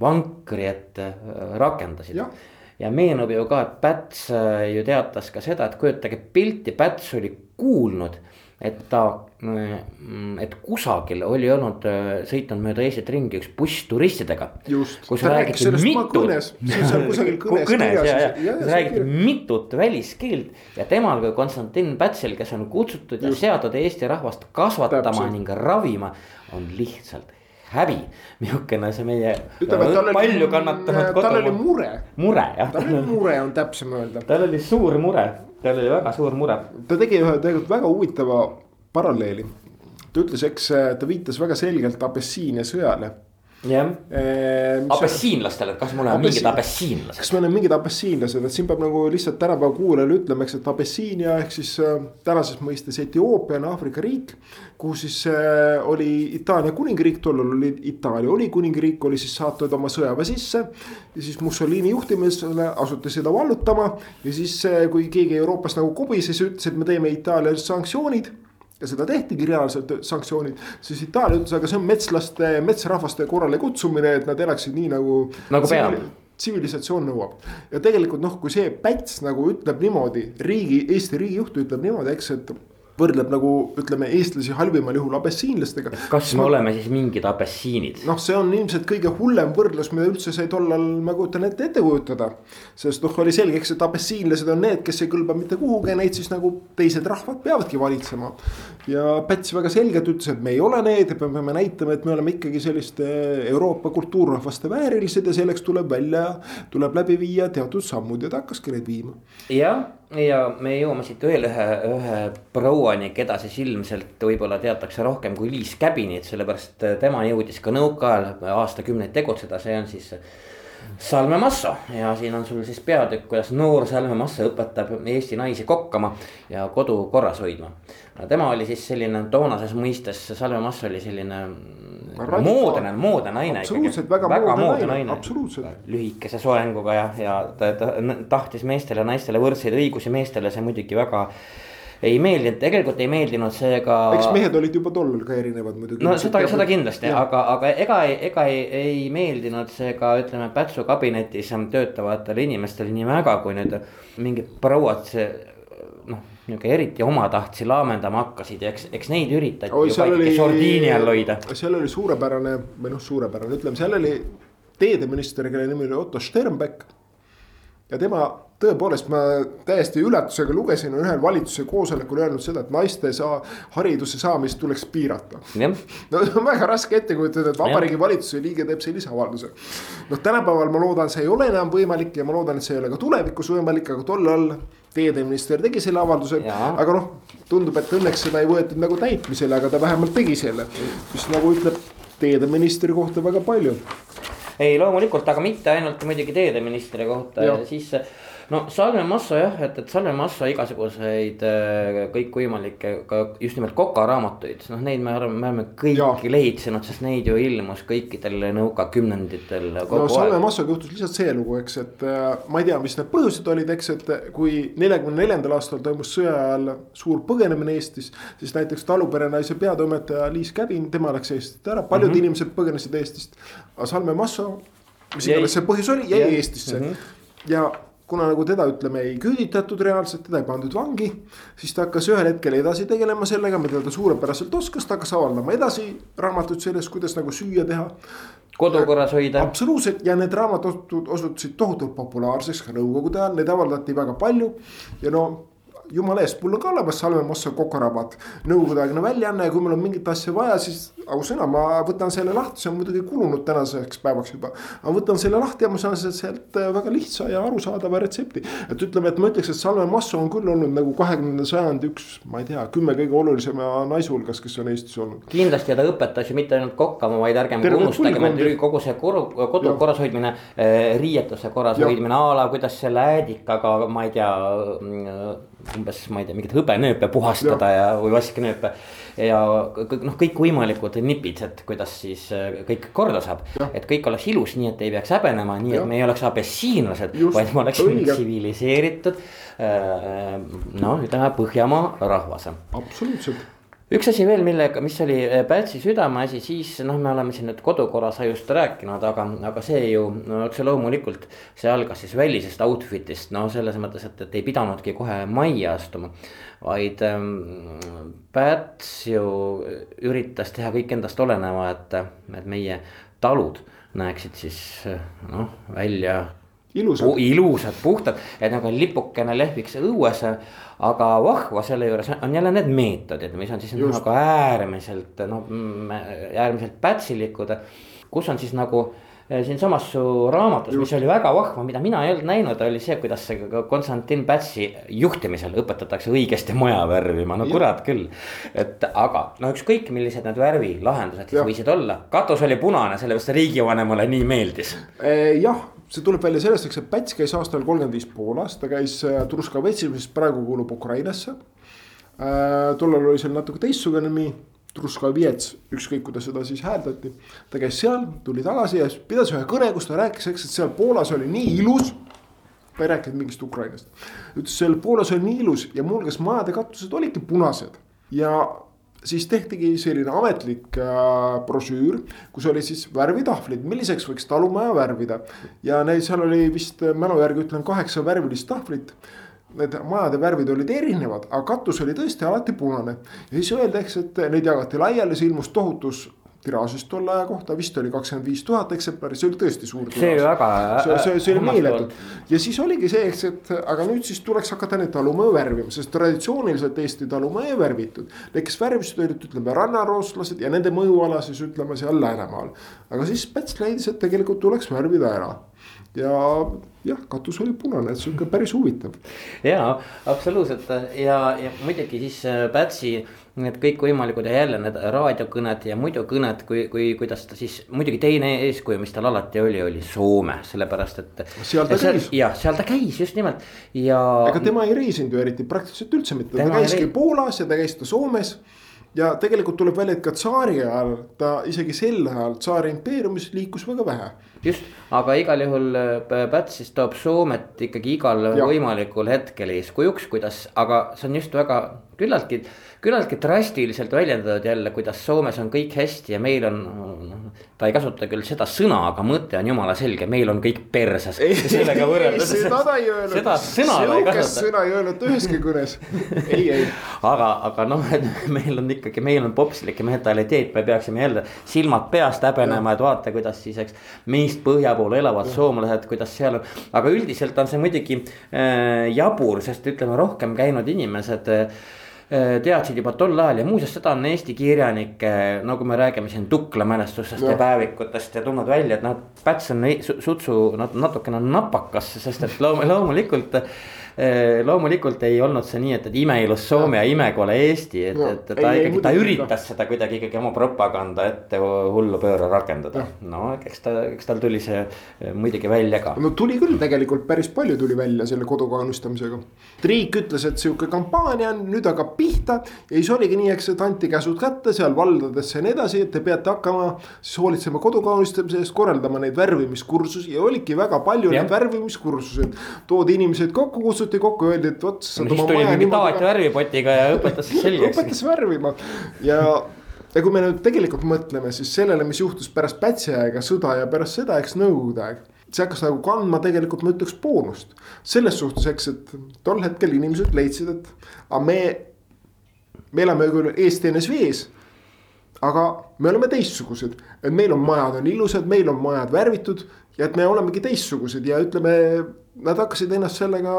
vankri ette rakendasid. Ja meenub ju ka, et Päts äh, ju teatas ka seda, et kujutage pilti, Päts oli kuulnud. et ta, mm, et kusagil oli olnud, äh, sõitnud mööda Eestit ringi üks buss turistidega. kus räägiti ja, räägiti mitut väliskeelt ja temal kui Konstantin Pätsil, kes on kutsutud ja seatud Eesti rahvast kasvatama Täpselt. ning ravima, on lihtsalt häbi, niisugune see meie. ütleme, tal oli, palju kannatanud kodu. tal oli mure. mure jah. tal oli mure on täpsem öelda. tal oli suur mure, tal oli väga suur mure. ta tegi ühe tegelikult väga huvitava paralleeli. ta ütles, eks ta viitas väga selgelt Abessiinia sõjale jah eee,, abessiinlastele, et kas me oleme mingid abessiinlased? kas me oleme mingid abessiinlased, et siin peab nagu lihtsalt tänapäeva kuulajale ütlema, eks, et Abessiinia ehk siis äh, tänases mõistes Etioopia on Aafrika riik. kuhu siis äh, oli Itaalia kuningriik, tollal oli Itaalia oli kuningriik, oli siis saatnud oma sõjaväe sisse. ja siis Mussolini juhtimisele asuti seda vallutama ja siis äh, kui keegi Euroopas nagu kobises, ütles, et me teeme Itaaliale sanktsioonid ja seda tehtigi reaalselt sanktsioonid, siis Itaalia ütles, aga see on metslaste, metsrahvaste korrale kutsumine, et nad elaksid nii nagu. nagu peab tsivilisatsioon nõuab ja tegelikult noh, kui see Päts nagu ütleb niimoodi, riigi, Eesti riigijuht ütleb niimoodi, eks, et võrdleb nagu ütleme, eestlasi halvimal juhul abessiinlastega. kas me ma... oleme siis mingid abessiinid? noh, see on ilmselt kõige hullem võrdlus, mida üldse sai tollal, ma kujutan ette, ette kujutada. sest noh, oli selge, eks, et abessiinlased on need, kes ei kõlba mitte kuhugi ja neid siis nagu teised rahvad peavadki valitsema. ja Päts väga selgelt ütles, et me ei ole need ja me peame näitama, et me oleme ikkagi selliste Euroopa kultuurrahvaste väärilised ja selleks tuleb välja, tuleb läbi viia teatud sammud ja ta hakkaski neid viima. jah ja me jõuame siit veel ühe, ühe prouani, keda siis ilmselt võib-olla teatakse rohkem kui Liis Käbinit, sellepärast tema jõudis ka nõukaajal aastakümneid tegutseda, see on siis. Salme Masso ja siin on sul siis peatükk, kuidas noor Salme Masso õpetab Eesti naisi kokkama ja kodu korras hoidma. Tema oli siis selline toonases mõistes, Salme Masso oli selline moodne, moodne naine. absoluutselt väga, väga moodne naine, absoluutselt. lühikese soenguga ja, ja ta, ta tahtis meestele ja naistele võrdseid õigusi, meestele see muidugi väga ei meeldinud, tegelikult ei meeldinud see ka. eks mehed olid juba tollal ka erinevad muidugi. no seda, seda kindlasti, aga, aga ega, ega ei, ei meeldinud see ka ütleme Pätsu kabinetis töötavatele inimestele nii väga, kui nüüd mingid prouad noh nihuke eriti omatahtsi laamendama hakkasid ja eks, eks neid üritati Oi, ju paiki sordiini all hoida. seal oli suurepärane või noh, suurepärane, ütleme, seal oli teedeminister, kelle nimi oli Otto Sternbeck. ja tema tõepoolest, ma täiesti üllatusega lugesin, on ühel valitsuse koosolekul öelnud seda, et naiste saa-, hariduse saamist tuleks piirata. no on väga raske ette kujutada, et vabariigi valitsuse liige teeb sellise avalduse. noh, tänapäeval ma loodan, see ei ole enam võimalik ja ma loodan, et see ei ole ka tulevikus võimalik, aga tollal teedeminister tegi selle avalduse, aga noh, tundub, et õnneks seda ei võetud nagu täitmisele, aga ta vähemalt tegi selle, mis nagu ütleb teedeministri kohta väga palju. ei, loomulikult, aga mitte ainult muidugi teedeministri kohta. Ja siis no Salme Massa jah, et, et Salme Massa igasuguseid äh, kõikvõimalikke ka just nimelt kokaraamatuid, noh, neid me oleme, me oleme kõiki lehitsenud, sest neid ju ilmus kõikidel nõukakümnenditel. no Salme Massaga juhtus lihtsalt see lugu, eks, et äh, ma ei tea, mis need põhjused olid, eks, et kui neljakümne neljandal aastal toimus sõja ajal suur põgenemine Eestis. siis näiteks taluperenaise peatoimetaja Liis Käbin, tema läks Eestist ära, paljud mm -hmm. inimesed põgenesid Eestist. aga Salme Massa, mis iganes see põhjus oli, jäi Eestisse mm. -hmm. ja kuna nagu teda ütleme ei küüditatud reaalselt, teda ei pandud vangi. siis ta hakkas ühel hetkel edasi tegelema sellega, mida ta suurepäraselt oskas, ta hakkas avaldama edasi raamatuid sellest, kuidas nagu süüa teha. kodukorras hoida. absoluutselt ja need raamatud osutusid tohutult populaarseks ka nõukogude ajal, neid avaldati väga palju ja no jumala eest, mul on ka olemas Salme Mosso kokaraamat, nõukogudeaegne väljaanne ja kui mul on mingit asja vaja, siis ausõna, ma võtan selle lahti, see on muidugi kulunud tänaseks päevaks juba. ma võtan selle lahti ja ma saan sealt äh, väga lihtsa ja arusaadava retsepti. et ütleme, et ma ütleks, et Salme Mosso on küll olnud nagu kahekümnenda sajandi üks, ma ei tea, kümme kõige olulisema naise hulgas, kes on Eestis olnud. kindlasti ja ta õpetas ju mitte ainult kokkama, vaid ärgem unustagem, et kogu see kodu, kodu korras hoidmine, äh, riietuse korras ja. hoidmine a la kuidas selle äädikaga, ma ei tea umbes, ma ei tea, mingeid hõbenööpe puhastada ja, ja, või vaskenööpe. ja noh, kõikvõimalikud nipid, et kuidas siis äh, kõik korda saab. et kõik oleks ilus, nii et ei peaks häbenema, nii ja. et me ei oleks abessiinlased, vaid me oleksime tsiviliseeritud. Äh, noh, ütleme Põhjamaa rahvas. absoluutselt üks asi veel, millega, mis oli äh, Pätsi südameasi, siis noh, me oleme siin nüüd kodukorras just rääkinud, aga, aga see ju no otse loomulikult. see algas siis välisest outfit'ist, no selles mõttes, et, et ei pidanudki kohe majja astuma. vaid ähm, Päts ju üritas teha kõik endast oleneva, et, et meie talud näeksid siis noh, välja ilusad, ilusad, puhtad, et nagu lipukene lehviks õues. aga vahva selle juures on jälle need meetodid, mis on siis Just. nagu äärmiselt noh, äärmiselt pätsilikud, kus on siis nagu eh, siinsamas su raamatus, mis oli väga vahva, mida mina ei olnud näinud, oli see, kuidas see Konstantin Pätsi juhtimisel õpetatakse õigesti maja värvima, no kurat küll. et aga no ükskõik, millised need värvilahendused siis võisid olla, katus oli punane, sellepärast riigivanemale nii meeldis. Eh, jah see tuleb välja sellest, eks, et Päts käis aastal kolmkümmend viis Poolas, ta käis äh, Truskavetsis, mis praegu kuulub Ukrainasse äh,. tollal oli seal natuke teistsugune nimi, Truskavets, ükskõik kuidas seda siis hääldati. ta käis seal, tuli tagasi ja pidas ühe kõne, kus ta rääkis, eks, et seal Poolas oli nii ilus. ta ei rääkinud mingist Ukrainast, ütles seal Poolas oli nii ilus ja muuhulgas majade katused olidki punased ja siis tehtigi selline ametlik äh, brošüür, kus oli siis värvitahvlid, milliseks võiks talumaja värvida. ja neid, seal oli vist mälu järgi ütlen kaheksa värvilist tahvlit. Need majade värvid olid erinevad, aga katus oli tõesti alati punane. ja siis öeldi, eks, et neid jagati laiali, see ilmus tohutus tiraažist tolle aja kohta vist oli kakskümmend viis tuhat eksemplari, see oli tõesti suur. see oli väga. see, see, see oli meeletu ja siis oligi see, eks, et aga nüüd siis tuleks hakata neid talumäe värvima, sest traditsiooniliselt Eesti talumäe ei värvitud. Need, kes värvisid, olid ütleme rannarooslased ja nende mõjuala siis ütleme seal Läänemaal. aga siis Päts leidis, et tegelikult tuleks värvida ära ja jah, katus oli punane, et sihuke päris huvitav. ja absoluutselt ja, ja muidugi siis äh, Pätsi need kõikvõimalikud ja jälle need raadiokõned ja muidu kõned, kui, kui, kuidas ta siis, muidugi teine eeskuju, mis tal alati oli, oli Soome, sellepärast et. seal ta käis. jah, seal ta käis just nimelt ja. ega tema ei reisinud ju eriti praktiliselt üldse mitte, ta käiski Poolas ja ta käis ta Soomes ja tegelikult tuleb välja, et ka tsaari ajal ta isegi sel ajal tsaari impeeriumis liikus väga vähe. Just, aga igal juhul äh, Päts siis toob Soomet ikkagi igal ja. võimalikul hetkel eeskujuks, kuidas, aga see on just väga küllaltki küllaltki drastiliselt väljendatud jälle, kuidas Soomes on kõik hästi ja meil on. noh, ta ei kasuta küll seda sõna, aga mõte on jumala selge, meil on kõik perses. sellega võrreldes. seda ta ei öelnud. seda sõna ta ei kasuta. sõna ei öelnud üheski kõnes, <laughs> ei, ei. aga, aga noh, et meil on ikkagi, meil on popslik mentaliteet, me peaksime jälle silmad peast häbenema, et vaata, kuidas siis, eks. Meist põhja pool elavad soomlased, kuidas seal on, aga üldiselt on see muidugi äh, jabur, sest ütleme rohkem käinud inimesed äh, Äh, teadsid juba tol ajal ja muuseas, seda on Eesti kirjanikke, nagu me räägime siin Tukla mälestustest ja, ja päevikutest ja tulnud välja, et noh, Päts on sutsu natukene napakas, sest et loomulikult loomulikult ei olnud see nii, et, et imeilus Soome ja imekole Eesti, et, et ta ei, ikkagi, ta üritas seda kuidagi ikkagi oma propaganda ette hullu pööra rakendada. no eks ta, eks tal tuli see eh, muidugi välja ka. no tuli küll tegelikult päris palju tuli välja selle kodu kaunistamisega. riik ütles, et sihuke kampaania on, nüüd hakkab pihta ja siis oligi nii, eks, et anti käsud kätte seal valdadesse ja nii edasi, et te peate hakkama siis hoolitsema kodu kaunistamise eest, korraldama neid värvimiskursusi ja oligi väga palju ja. neid värvimiskursuseid. toodi inimesed kokku, kutsuti kutsuti kokku, öeldi, et vot. siis tuli mingi Taat värvipotiga ja õpetas <laughs> selgeks. õpetas värvima ja, ja kui me nüüd tegelikult mõtleme siis sellele, mis juhtus pärast Pätsi aega, sõda ja pärast seda, eks nõukogude aeg see hakkas nagu kandma tegelikult ma ütleks boonust. selles suhtes, eks, et tol hetkel inimesed leidsid, et aga me, me elame küll Eesti NSV-s. aga me oleme teistsugused, et meil on majad on ilusad, meil on majad värvitud ja et me olemegi teistsugused ja ütleme nad hakkasid ennast sellega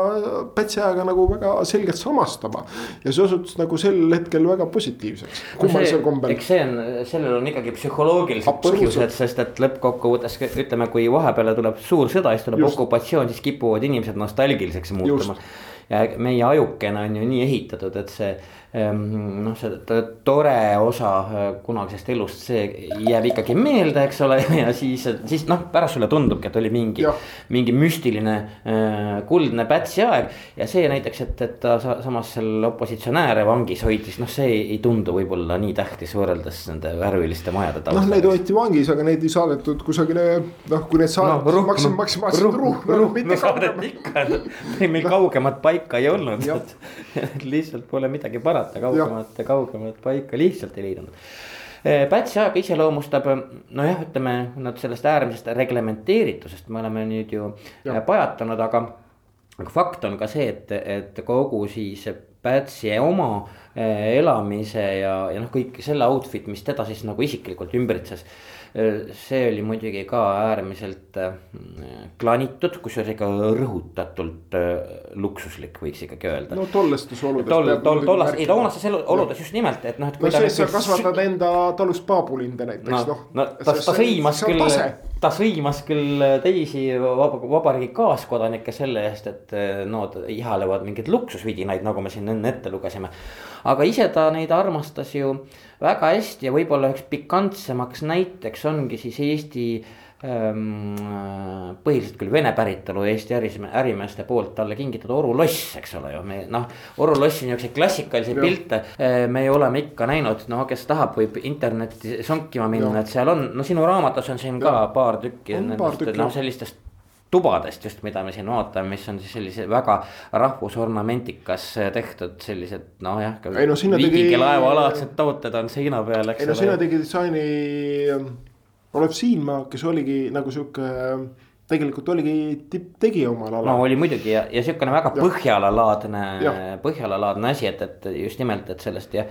Pätsi ajaga nagu väga selgelt samastama. ja see osutus nagu sel hetkel väga positiivseks, kummalisel kombel. eks see on, sellel on ikkagi psühholoogilised põhjused, sest et lõppkokkuvõttes ütleme, kui vahepeale tuleb suur sõda, siis tuleb Just. okupatsioon, siis kipuvad inimesed nostalgiliseks muutuma. ja meie ajukene on ju nii ehitatud, et see noh, see tore osa äh, kunagisest elust, see jääb ikkagi meelde, eks ole, <laughs> ja siis, siis noh, pärast sulle tundubki, et oli mingi, mingi müstiline äh, kuldne Pätsi aeg. ja see näiteks, et, et ta samas seal opositsionääre vangis hoidis, noh, see ei, tundu võib-olla nii tähtis võrreldes nende värviliste majade taustaga. noh, neid hoiti vangis, aga neid ei saadetud kusagile, noh, kui need saadeti no,, maksim-, maksimaalselt ruh-, mitte kaugemat. ikka, <laughs> meil kaugemat paika ei olnud, et lihtsalt pole midagi parata parata, kaugemat, kaugemat paika lihtsalt ei leidnud. Eh, Pätsi aega iseloomustab nojah, ütleme nad sellest äärmisest reglementeeritusest me oleme nüüd ju ja. Eh, pajatanud, aga. aga fakt on ka see, et, et kogu siis Pätsi oma eh, elamise ja, ja noh, kõik selle outfit, mis teda siis nagu isiklikult ümbritses see oli muidugi ka äärmiselt äh, klanitud, kusjuures ikka rõhutatult äh, luksuslik, võiks ikkagi öelda. no tollestes oludes. tol, tol, tollas, ei tollastes oludes just nimelt, et noh, et. no see, sa kasvatad enda talus paapulinde näiteks no, noh. no ta, ta sõimas küll, ta sõimas küll teisi vaba, vabariigi kaaskodanikke selle eest, et no ihalevad mingeid luksusvidinaid, nagu me siin enne ette lugesime. aga ise ta neid armastas ju väga hästi ja võib-olla üheks pikantsemaks näiteks ongi siis Eesti ähm,. Põhiliselt küll vene päritolu Eesti ärisme, ärimeeste poolt talle kingitud oruloss, eks ole ju, me noh. orulossi niisuguseid klassikalisi ja. pilte äh, me oleme ikka näinud, no kes tahab, võib internetti sonkima minna, et seal on, no sinu raamatus on siin ja. ka paar tükki. noh sellistest tubadest just, mida me siin vaatame, mis on siis sellise väga rahvusornamentikas tehtud sellised nojah. ei no sinna tegi. laevalaadsed tooted on seina peal, eks ole. ei no sinna tegi disaini Olev Siinmaa, kes oligi nagu sihuke tegelikult oligi tipptegija omal alal. no oli muidugi ja, ja sihukene väga Põhjala-laadne, Põhjala-laadne asi, et, et just nimelt, et sellest ja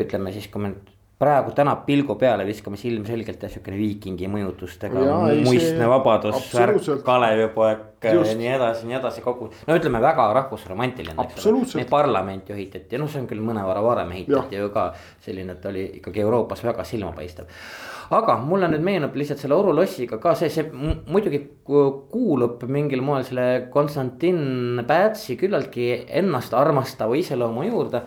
ütleme siis, kui me nüüd praegu täna pilgu peale viskame, siis ilmselgelt jah, siukene viikingi mõjutustega, muistne vabadus, Kalevipoeg ja nii edasi, nii edasi, kogu. no ütleme väga rahvusromantiline, eks ole. Neid parlamente ju ehitati, noh, see on küll mõnevõrra varem ehitati ju ka selline, et oli ikkagi Euroopas väga silmapaistev. Aga mulle nüüd meenub lihtsalt selle Oru lossiga ka see, see muidugi kuulub mingil moel selle Konstantin Pätsi küllaltki ennast armastava iseloomu juurde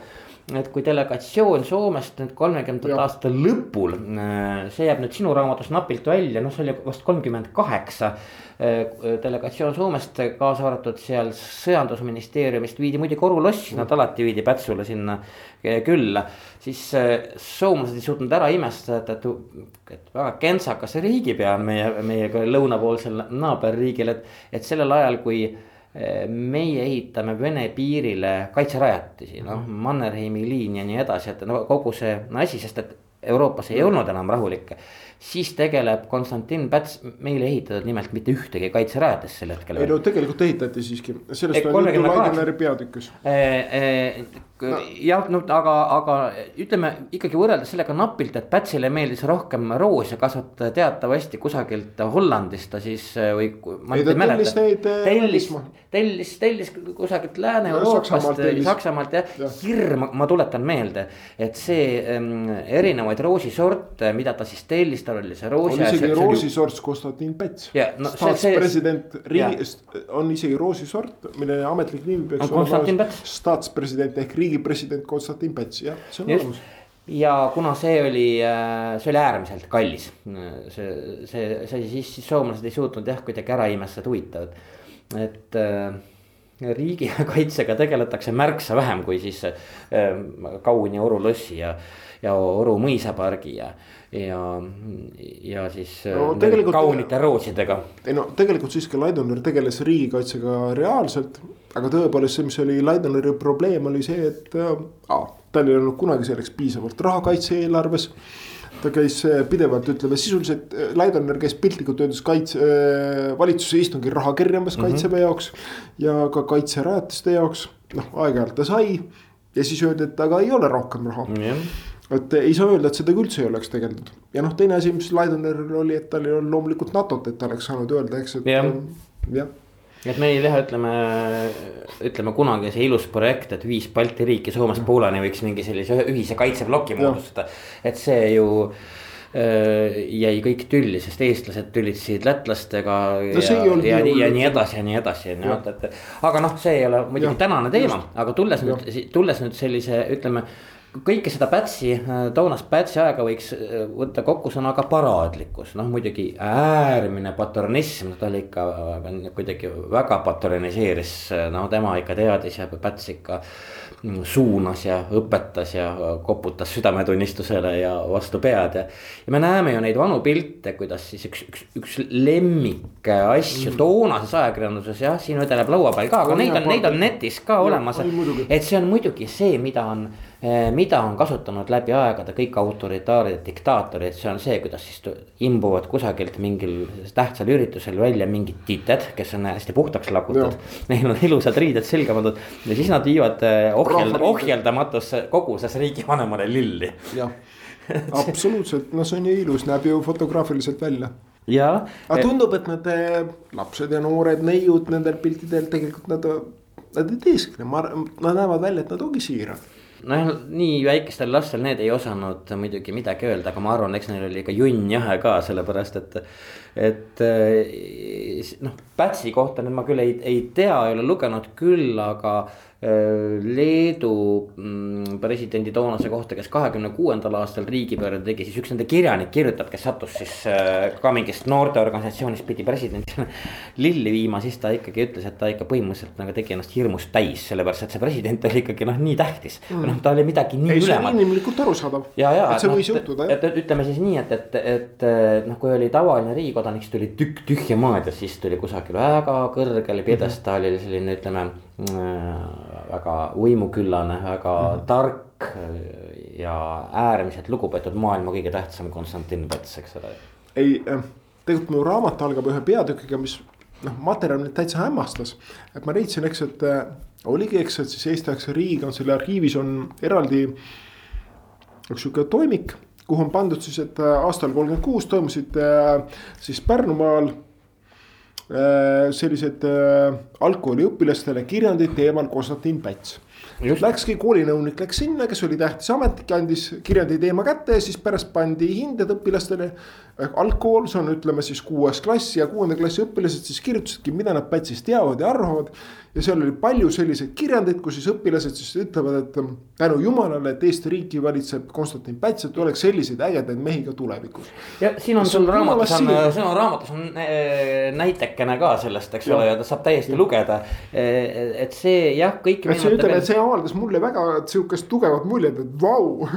et kui delegatsioon Soomest nüüd kolmekümnendate aastate lõpul, äh, see jääb nüüd sinu raamatus napilt välja, noh, see oli vast kolmkümmend kaheksa. Äh, delegatsioon Soomest, kaasa arvatud seal sõjandusministeeriumist viidi muidugi Oru lossi, nad alati viidi Pätsule sinna äh, külla. siis soomlased ei suutnud ära imestada, et, et, et väga kentsakas riigipea on meie, meie lõunapoolsel naaberriigil, et, et sellel ajal, kui meie ehitame Vene piirile kaitserajatisi, noh Mannerheimi liin ja nii edasi, et no kogu see no, asi, sest et Euroopas ei olnud enam rahulik. Siis tegeleb Konstantin Päts meile ehitatud nimelt mitte ühtegi kaitserajatist sel hetkel. ei no tegelikult ehitati siiski, sellest on juttu Laideneri peatükis no. jah, no aga, aga ütleme ikkagi võrreldes sellega napilt, et Pätsile meeldis rohkem roose kasvatada teatavasti kusagilt Hollandist ta siis või. ei ta tellis neid. Eh, tellis, tellis, tellis kusagilt Lääne-Euroopast, Saksamaalt jah ja. hirm, ma tuletan meelde, et see ähm, erinevaid roosisorte, mida ta siis tellis, tal oli see roosi. on isegi roosisort Konstantin Päts. No, staatspresident riigist on isegi roosisort, mille ametlik nimi peaks olema staatspresident ehk riigi riigi president Konstantin Päts, jah, see on olemas ja kuna see oli, äh, see oli äärmiselt kallis, see, see, see siis, siis soomlased ei suutnud jah kuidagi ära imestada huvitavat, et äh, riigikaitsega tegeletakse märksa vähem kui siis äh, Kauni Oru lossi ja, ja Oru mõisapargi ja ja, ja siis no, kaunite roosidega. ei no tegelikult siiski Laidoner tegeles riigikaitsega reaalselt aga tõepoolest see, mis oli Laideneri probleem, oli see, et äh, tal ei olnud kunagi selleks piisavalt raha kaitse-eelarves ta käis äh, pidevalt, ütleme sisuliselt, äh, Laidoner käis piltlikult öeldes kaitse äh,, valitsuse istungil raha kerjamas mm -hmm. kaitseväe jaoks. ja ka kaitserajatiste jaoks, noh aeg-ajalt ta sai ja siis öeldi, et aga ei ole rohkem raha mm. -hmm. Et ei saa öelda, et sedagi üldse ei oleks tegeldud. Ja noh, teine asi, mis Laidoneril oli, et tal ei olnud loomulikult NATO-t, et ta oleks saanud öelda, eks, et jah. ja et meil jah, ütleme, ütleme kunagi see ilus projekt, et viis Balti riiki Soomest Poolani võiks mingi sellise ühise kaitseploki moodustada. et see ju äh, jäi kõik tülli, sest eestlased tülitsesid lätlastega no, ja, ja, ja, ja nii edasi ja nii edasi, on ju, et, et. aga noh, see ei ole muidugi ja, tänane teema, aga tulles ja. nüüd, tulles nüüd sellise, ütleme kõike seda Pätsi, äh, toonast Pätsi aega võiks äh, võtta kokku sõnaga paraadlikkus, noh muidugi äärmine patronism, ta oli ikka kuidagi väga patroniseeris, no tema ikka teadis ja Päts ikka mm, suunas ja õpetas ja koputas südametunnistusele ja vastu pead ja. ja me näeme ju neid vanu pilte, kuidas siis üks, üks, üks lemmik asju mm. toonases ajakirjanduses jah, siin vedeleb laua peal ka, aga neid on, neid on netis ka olemas. et see on muidugi see, mida on mida on kasutanud läbi aegade kõik autoritaarid, diktaatorid, see on see, kuidas siis imbuvad kusagilt mingil tähtsal üritusel välja mingid tiited, kes on hästi puhtaks lakutud. Neil on ilusad riided selga pandud ja siis nad viivad eh, ohjel, ohjeldamatusse koguses riigivanemale lilli. jah, <laughs> absoluutselt, no see on ju ilus, näeb ju fotograafiliselt välja. Ja. aga eh, tundub, et need lapsed ja noored neiud nendel piltidel tegelikult nad, nad ei teeskle, nad näevad välja, et nad ongi siirad noh, nii väikestel lastel need ei osanud muidugi midagi öelda, aga ma arvan, eks neil oli ikka junn jahe ka, sellepärast et. Et noh, Pätsi kohta nüüd ma küll ei, ei tea, ei ole lugenud küll, aga Leedu mm, presidendi toonase kohta, kes kahekümne kuuendal aastal riigipöörde tegi, siis üks nende kirjanik kirjutab, kes sattus siis äh, ka mingist noorteorganisatsioonist pidi presidendile <laughs> lilli viima, siis ta ikkagi ütles, et ta ikka põhimõtteliselt nagu tegi ennast hirmust täis, sellepärast et see president oli ikkagi noh, nii tähtis mm.. noh, ta oli midagi nii ei, ülemat. inimlikult arusaadav. et see no, võis juhtuda jah. et, ütleme siis nii, et, et, et noh, kui oli tavaline riigikodanik, siis tuli tükk tühja maad ja siis tuli kusagil väga kõrgel pjedestaalil selline, ütleme Äh, väga võimuküllane, väga mm -hmm. tark äh, ja äärmiselt lugupeetud maailma kõige tähtsam Konstantin Päts, eks ole. ei, äh, tegelikult mu raamat algab ühe peatükiga, mis noh, materjal mind täitsa hämmastas. et ma leidsin, eks, et oligi, eks, et siis Eesti-aegse riigikantsleri arhiivis on eraldi üks sihuke toimik kuhu on pandud siis, et aastal kolmkümmend kuus toimusid äh, siis Pärnumaal Äh, sellised äh, algkooliõpilastele kirjandid teemal Konstantin Päts. Läkski koolinõunik läks sinna, kes oli tähtis ametnik, andis kirjandi teema kätte ja siis pärast pandi hinded õpilastele. algkool, see on, ütleme siis kuues klass ja kuuenda klassi õpilased siis kirjutasidki, mida nad Pätsist teavad ja arvavad ja seal oli palju selliseid kirjandeid, kus siis õpilased siis ütlevad, et tänu jumalale, et Eesti riiki valitseb Konstantin Päts, et oleks selliseid ägedaid mehi ka tulevikus. ja siin on sul raamatus on, sinu raamatus on näitekene ka sellest, eks ole, ja ta saab täiesti ja. Lugeda. Äh, et see jah, kõik. see ütleme, et see avaldas mulle väga sihukest tugevat muljet, et vau.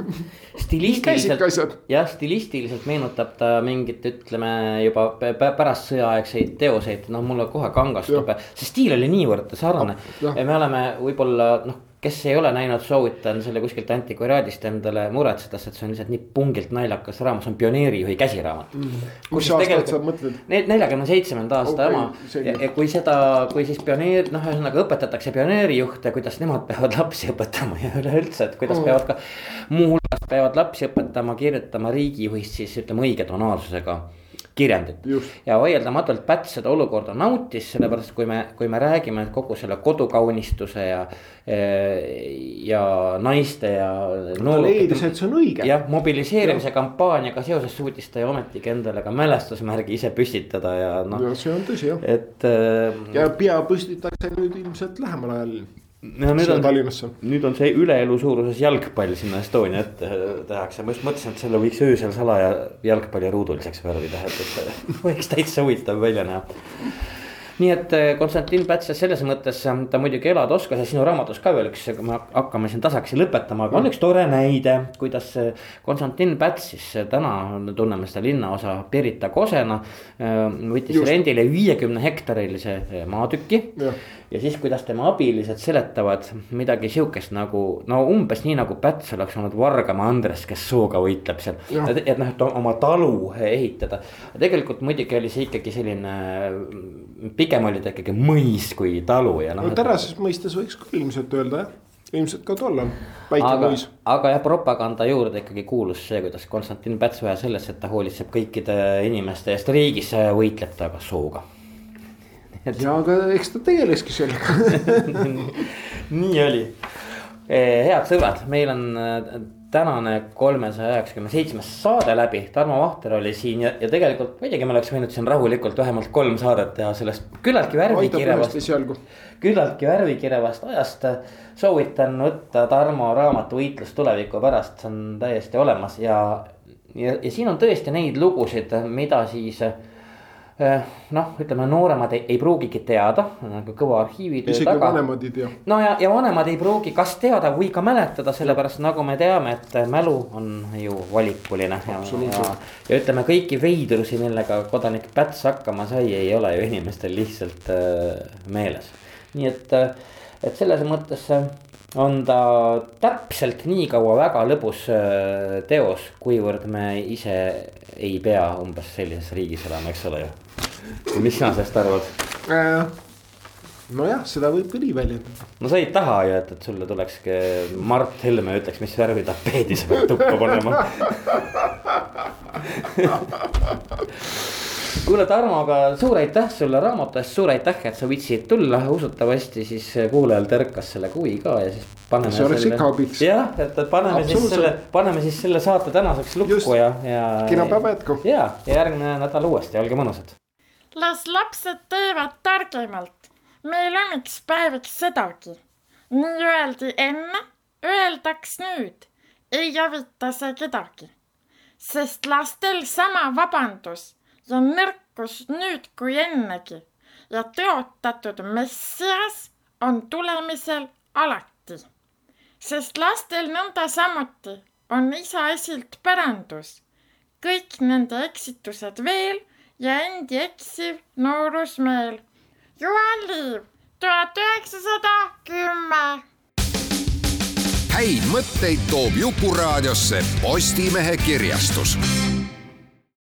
stilistiliselt, jah, stilistiliselt meenutab ta mingit, ütleme juba pärast sõjaaegseid teoseid, noh, mulle kohe kangastub, see stiil oli niivõrd sarnane me oleme võib-olla noh kes ei ole näinud, soovitan selle kuskilt antikvariaadist endale muretseda, sest see on lihtsalt nii pungilt naljakas raamat, see on pioneerijuhi käsiraamat mm.. mis aastat sa mõtled? neljakümne seitsmenda aasta oma okay, ja, ja kui seda, kui siis pioneer, noh, ühesõnaga õpetatakse pioneerijuhte, kuidas nemad peavad lapsi õpetama ja üleüldse, et kuidas mm. peavad ka. muuhulgas peavad lapsi õpetama, kirjutama riigijuhist siis ütleme õige tonaalsusega kirjandit. ja vaieldamatult Päts seda olukorda nautis, sellepärast kui me, kui me räägime kogu selle kodukaunistuse ja. ja naiste ja. ta leidis, et see on õige. jah, mobiliseerimise ja. kampaaniaga seoses suutis ta ju ometigi endale ka mälestusmärgi ise püstitada ja noh. see on tõsi jah. et äh,. ja pea püstitatakse nüüd ilmselt lähemal ajal no nüüd on, nüüd on see üleelu suuruses jalgpall sinna Estonia ette tehakse, ma just mõtlesin, et selle võiks öösel salaja jalgpalli ruuduliseks värvida, et, et <laughs> võiks täitsa huvitav välja näha nii et eh, Konstantin Päts selles mõttes eh, ta muidugi elada oskas ja sinu raamatus ka veel üks, me hakkame siin tasakesi lõpetama, aga on üks tore näide, kuidas Konstantin Päts siis täna tunneme seda linnaosa Pirita Kosena. võttis Just. rendile viiekümne hektarilise maatüki ja ja siis, kuidas tema abilised seletavad midagi sihukest nagu no umbes nii nagu Päts oleks olnud Vargamaa Andres, kes sooga võitleb seal. et, et noh, et oma talu ehitada. tegelikult muidugi oli see ikkagi selline, pigem oli ta ikkagi mõis kui talu ja noh. no tänases et... mõistes võiks küll ilmselt öelda jah ilmselt ka tollal, väike mõis. aga jah, propaganda juurde ikkagi kuulus see, kuidas Konstantin Päts vähe selles, et ta hoolitseb kõikide inimeste eest riigis, võitleb ta ka sooga et.... ja aga eks ta tegeleski sellega <laughs> nii oli. Eh, head sõbrad, meil on eh, tänane kolmesaja üheksakümne seitsmes saade läbi, Tarmo Vahter oli siin ja, ja tegelikult muidugi me oleks võinud siin rahulikult vähemalt kolm saadet teha sellest küllaltki värvikirevast. küllaltki värvikirevast ajast. soovitan võtta Tarmo raamatu Võitlus tuleviku pärast, see on täiesti olemas ja, ja, ja siin on tõesti neid lugusid, mida siis Eh, noh, ütleme nooremad ei, ei pruugigi teada, nagu kõva arhiivitöö isegi taga. vanemad ei tea. no ja, ja vanemad ei pruugi kas teada või ka mäletada, sellepärast nagu me teame, et mälu on ju valikuline. ja, ja, ja ütleme kõiki veidrusi, millega kodanik Päts hakkama sai, ei ole ju inimestel lihtsalt äh, meeles. nii et, äh, et selles mõttes on ta täpselt nii kaua väga lõbus äh, teos, kuivõrd me ise ei pea umbes sellises riigis elama, eks ole ju mis sina sellest arvad äh,? nojah, seda võib nii väljendada. no sa ei taha ju, et, et sulle tulekski Mart Helme ja ütleks, mis värvi tapeedi sa pead tuppa panema kuule Tarmo, aga suur aitäh sulle raamatu eest, suur aitäh, et sa võtsid tulla, usutavasti siis kuulajal terkas selle huvi ka ja siis. see oleks ikka abiks. jah, et paneme siis selle, paneme siis selle saate tänaseks lukku Just. ja, ja. kena päeva jätku. ja, ja järgmine nädal uuesti, olge mõnusad las lapsed teevad targemalt. meil on üks päeviks sedagi. nii öeldi enne, öeldaks nüüd. ei avita see kedagi. sest lastel sama vabandus ja nõrkus nüüd kui ennegi ja tõotatud messias on tulemisel alati. sest lastel nõnda samuti on isa esilt pärandus. kõik nende eksitused veel ja endi eksiv noorusmeel. Juhan Liiv, tuhat üheksasada kümme. häid mõtteid toob Jukuraadiosse Postimehe kirjastus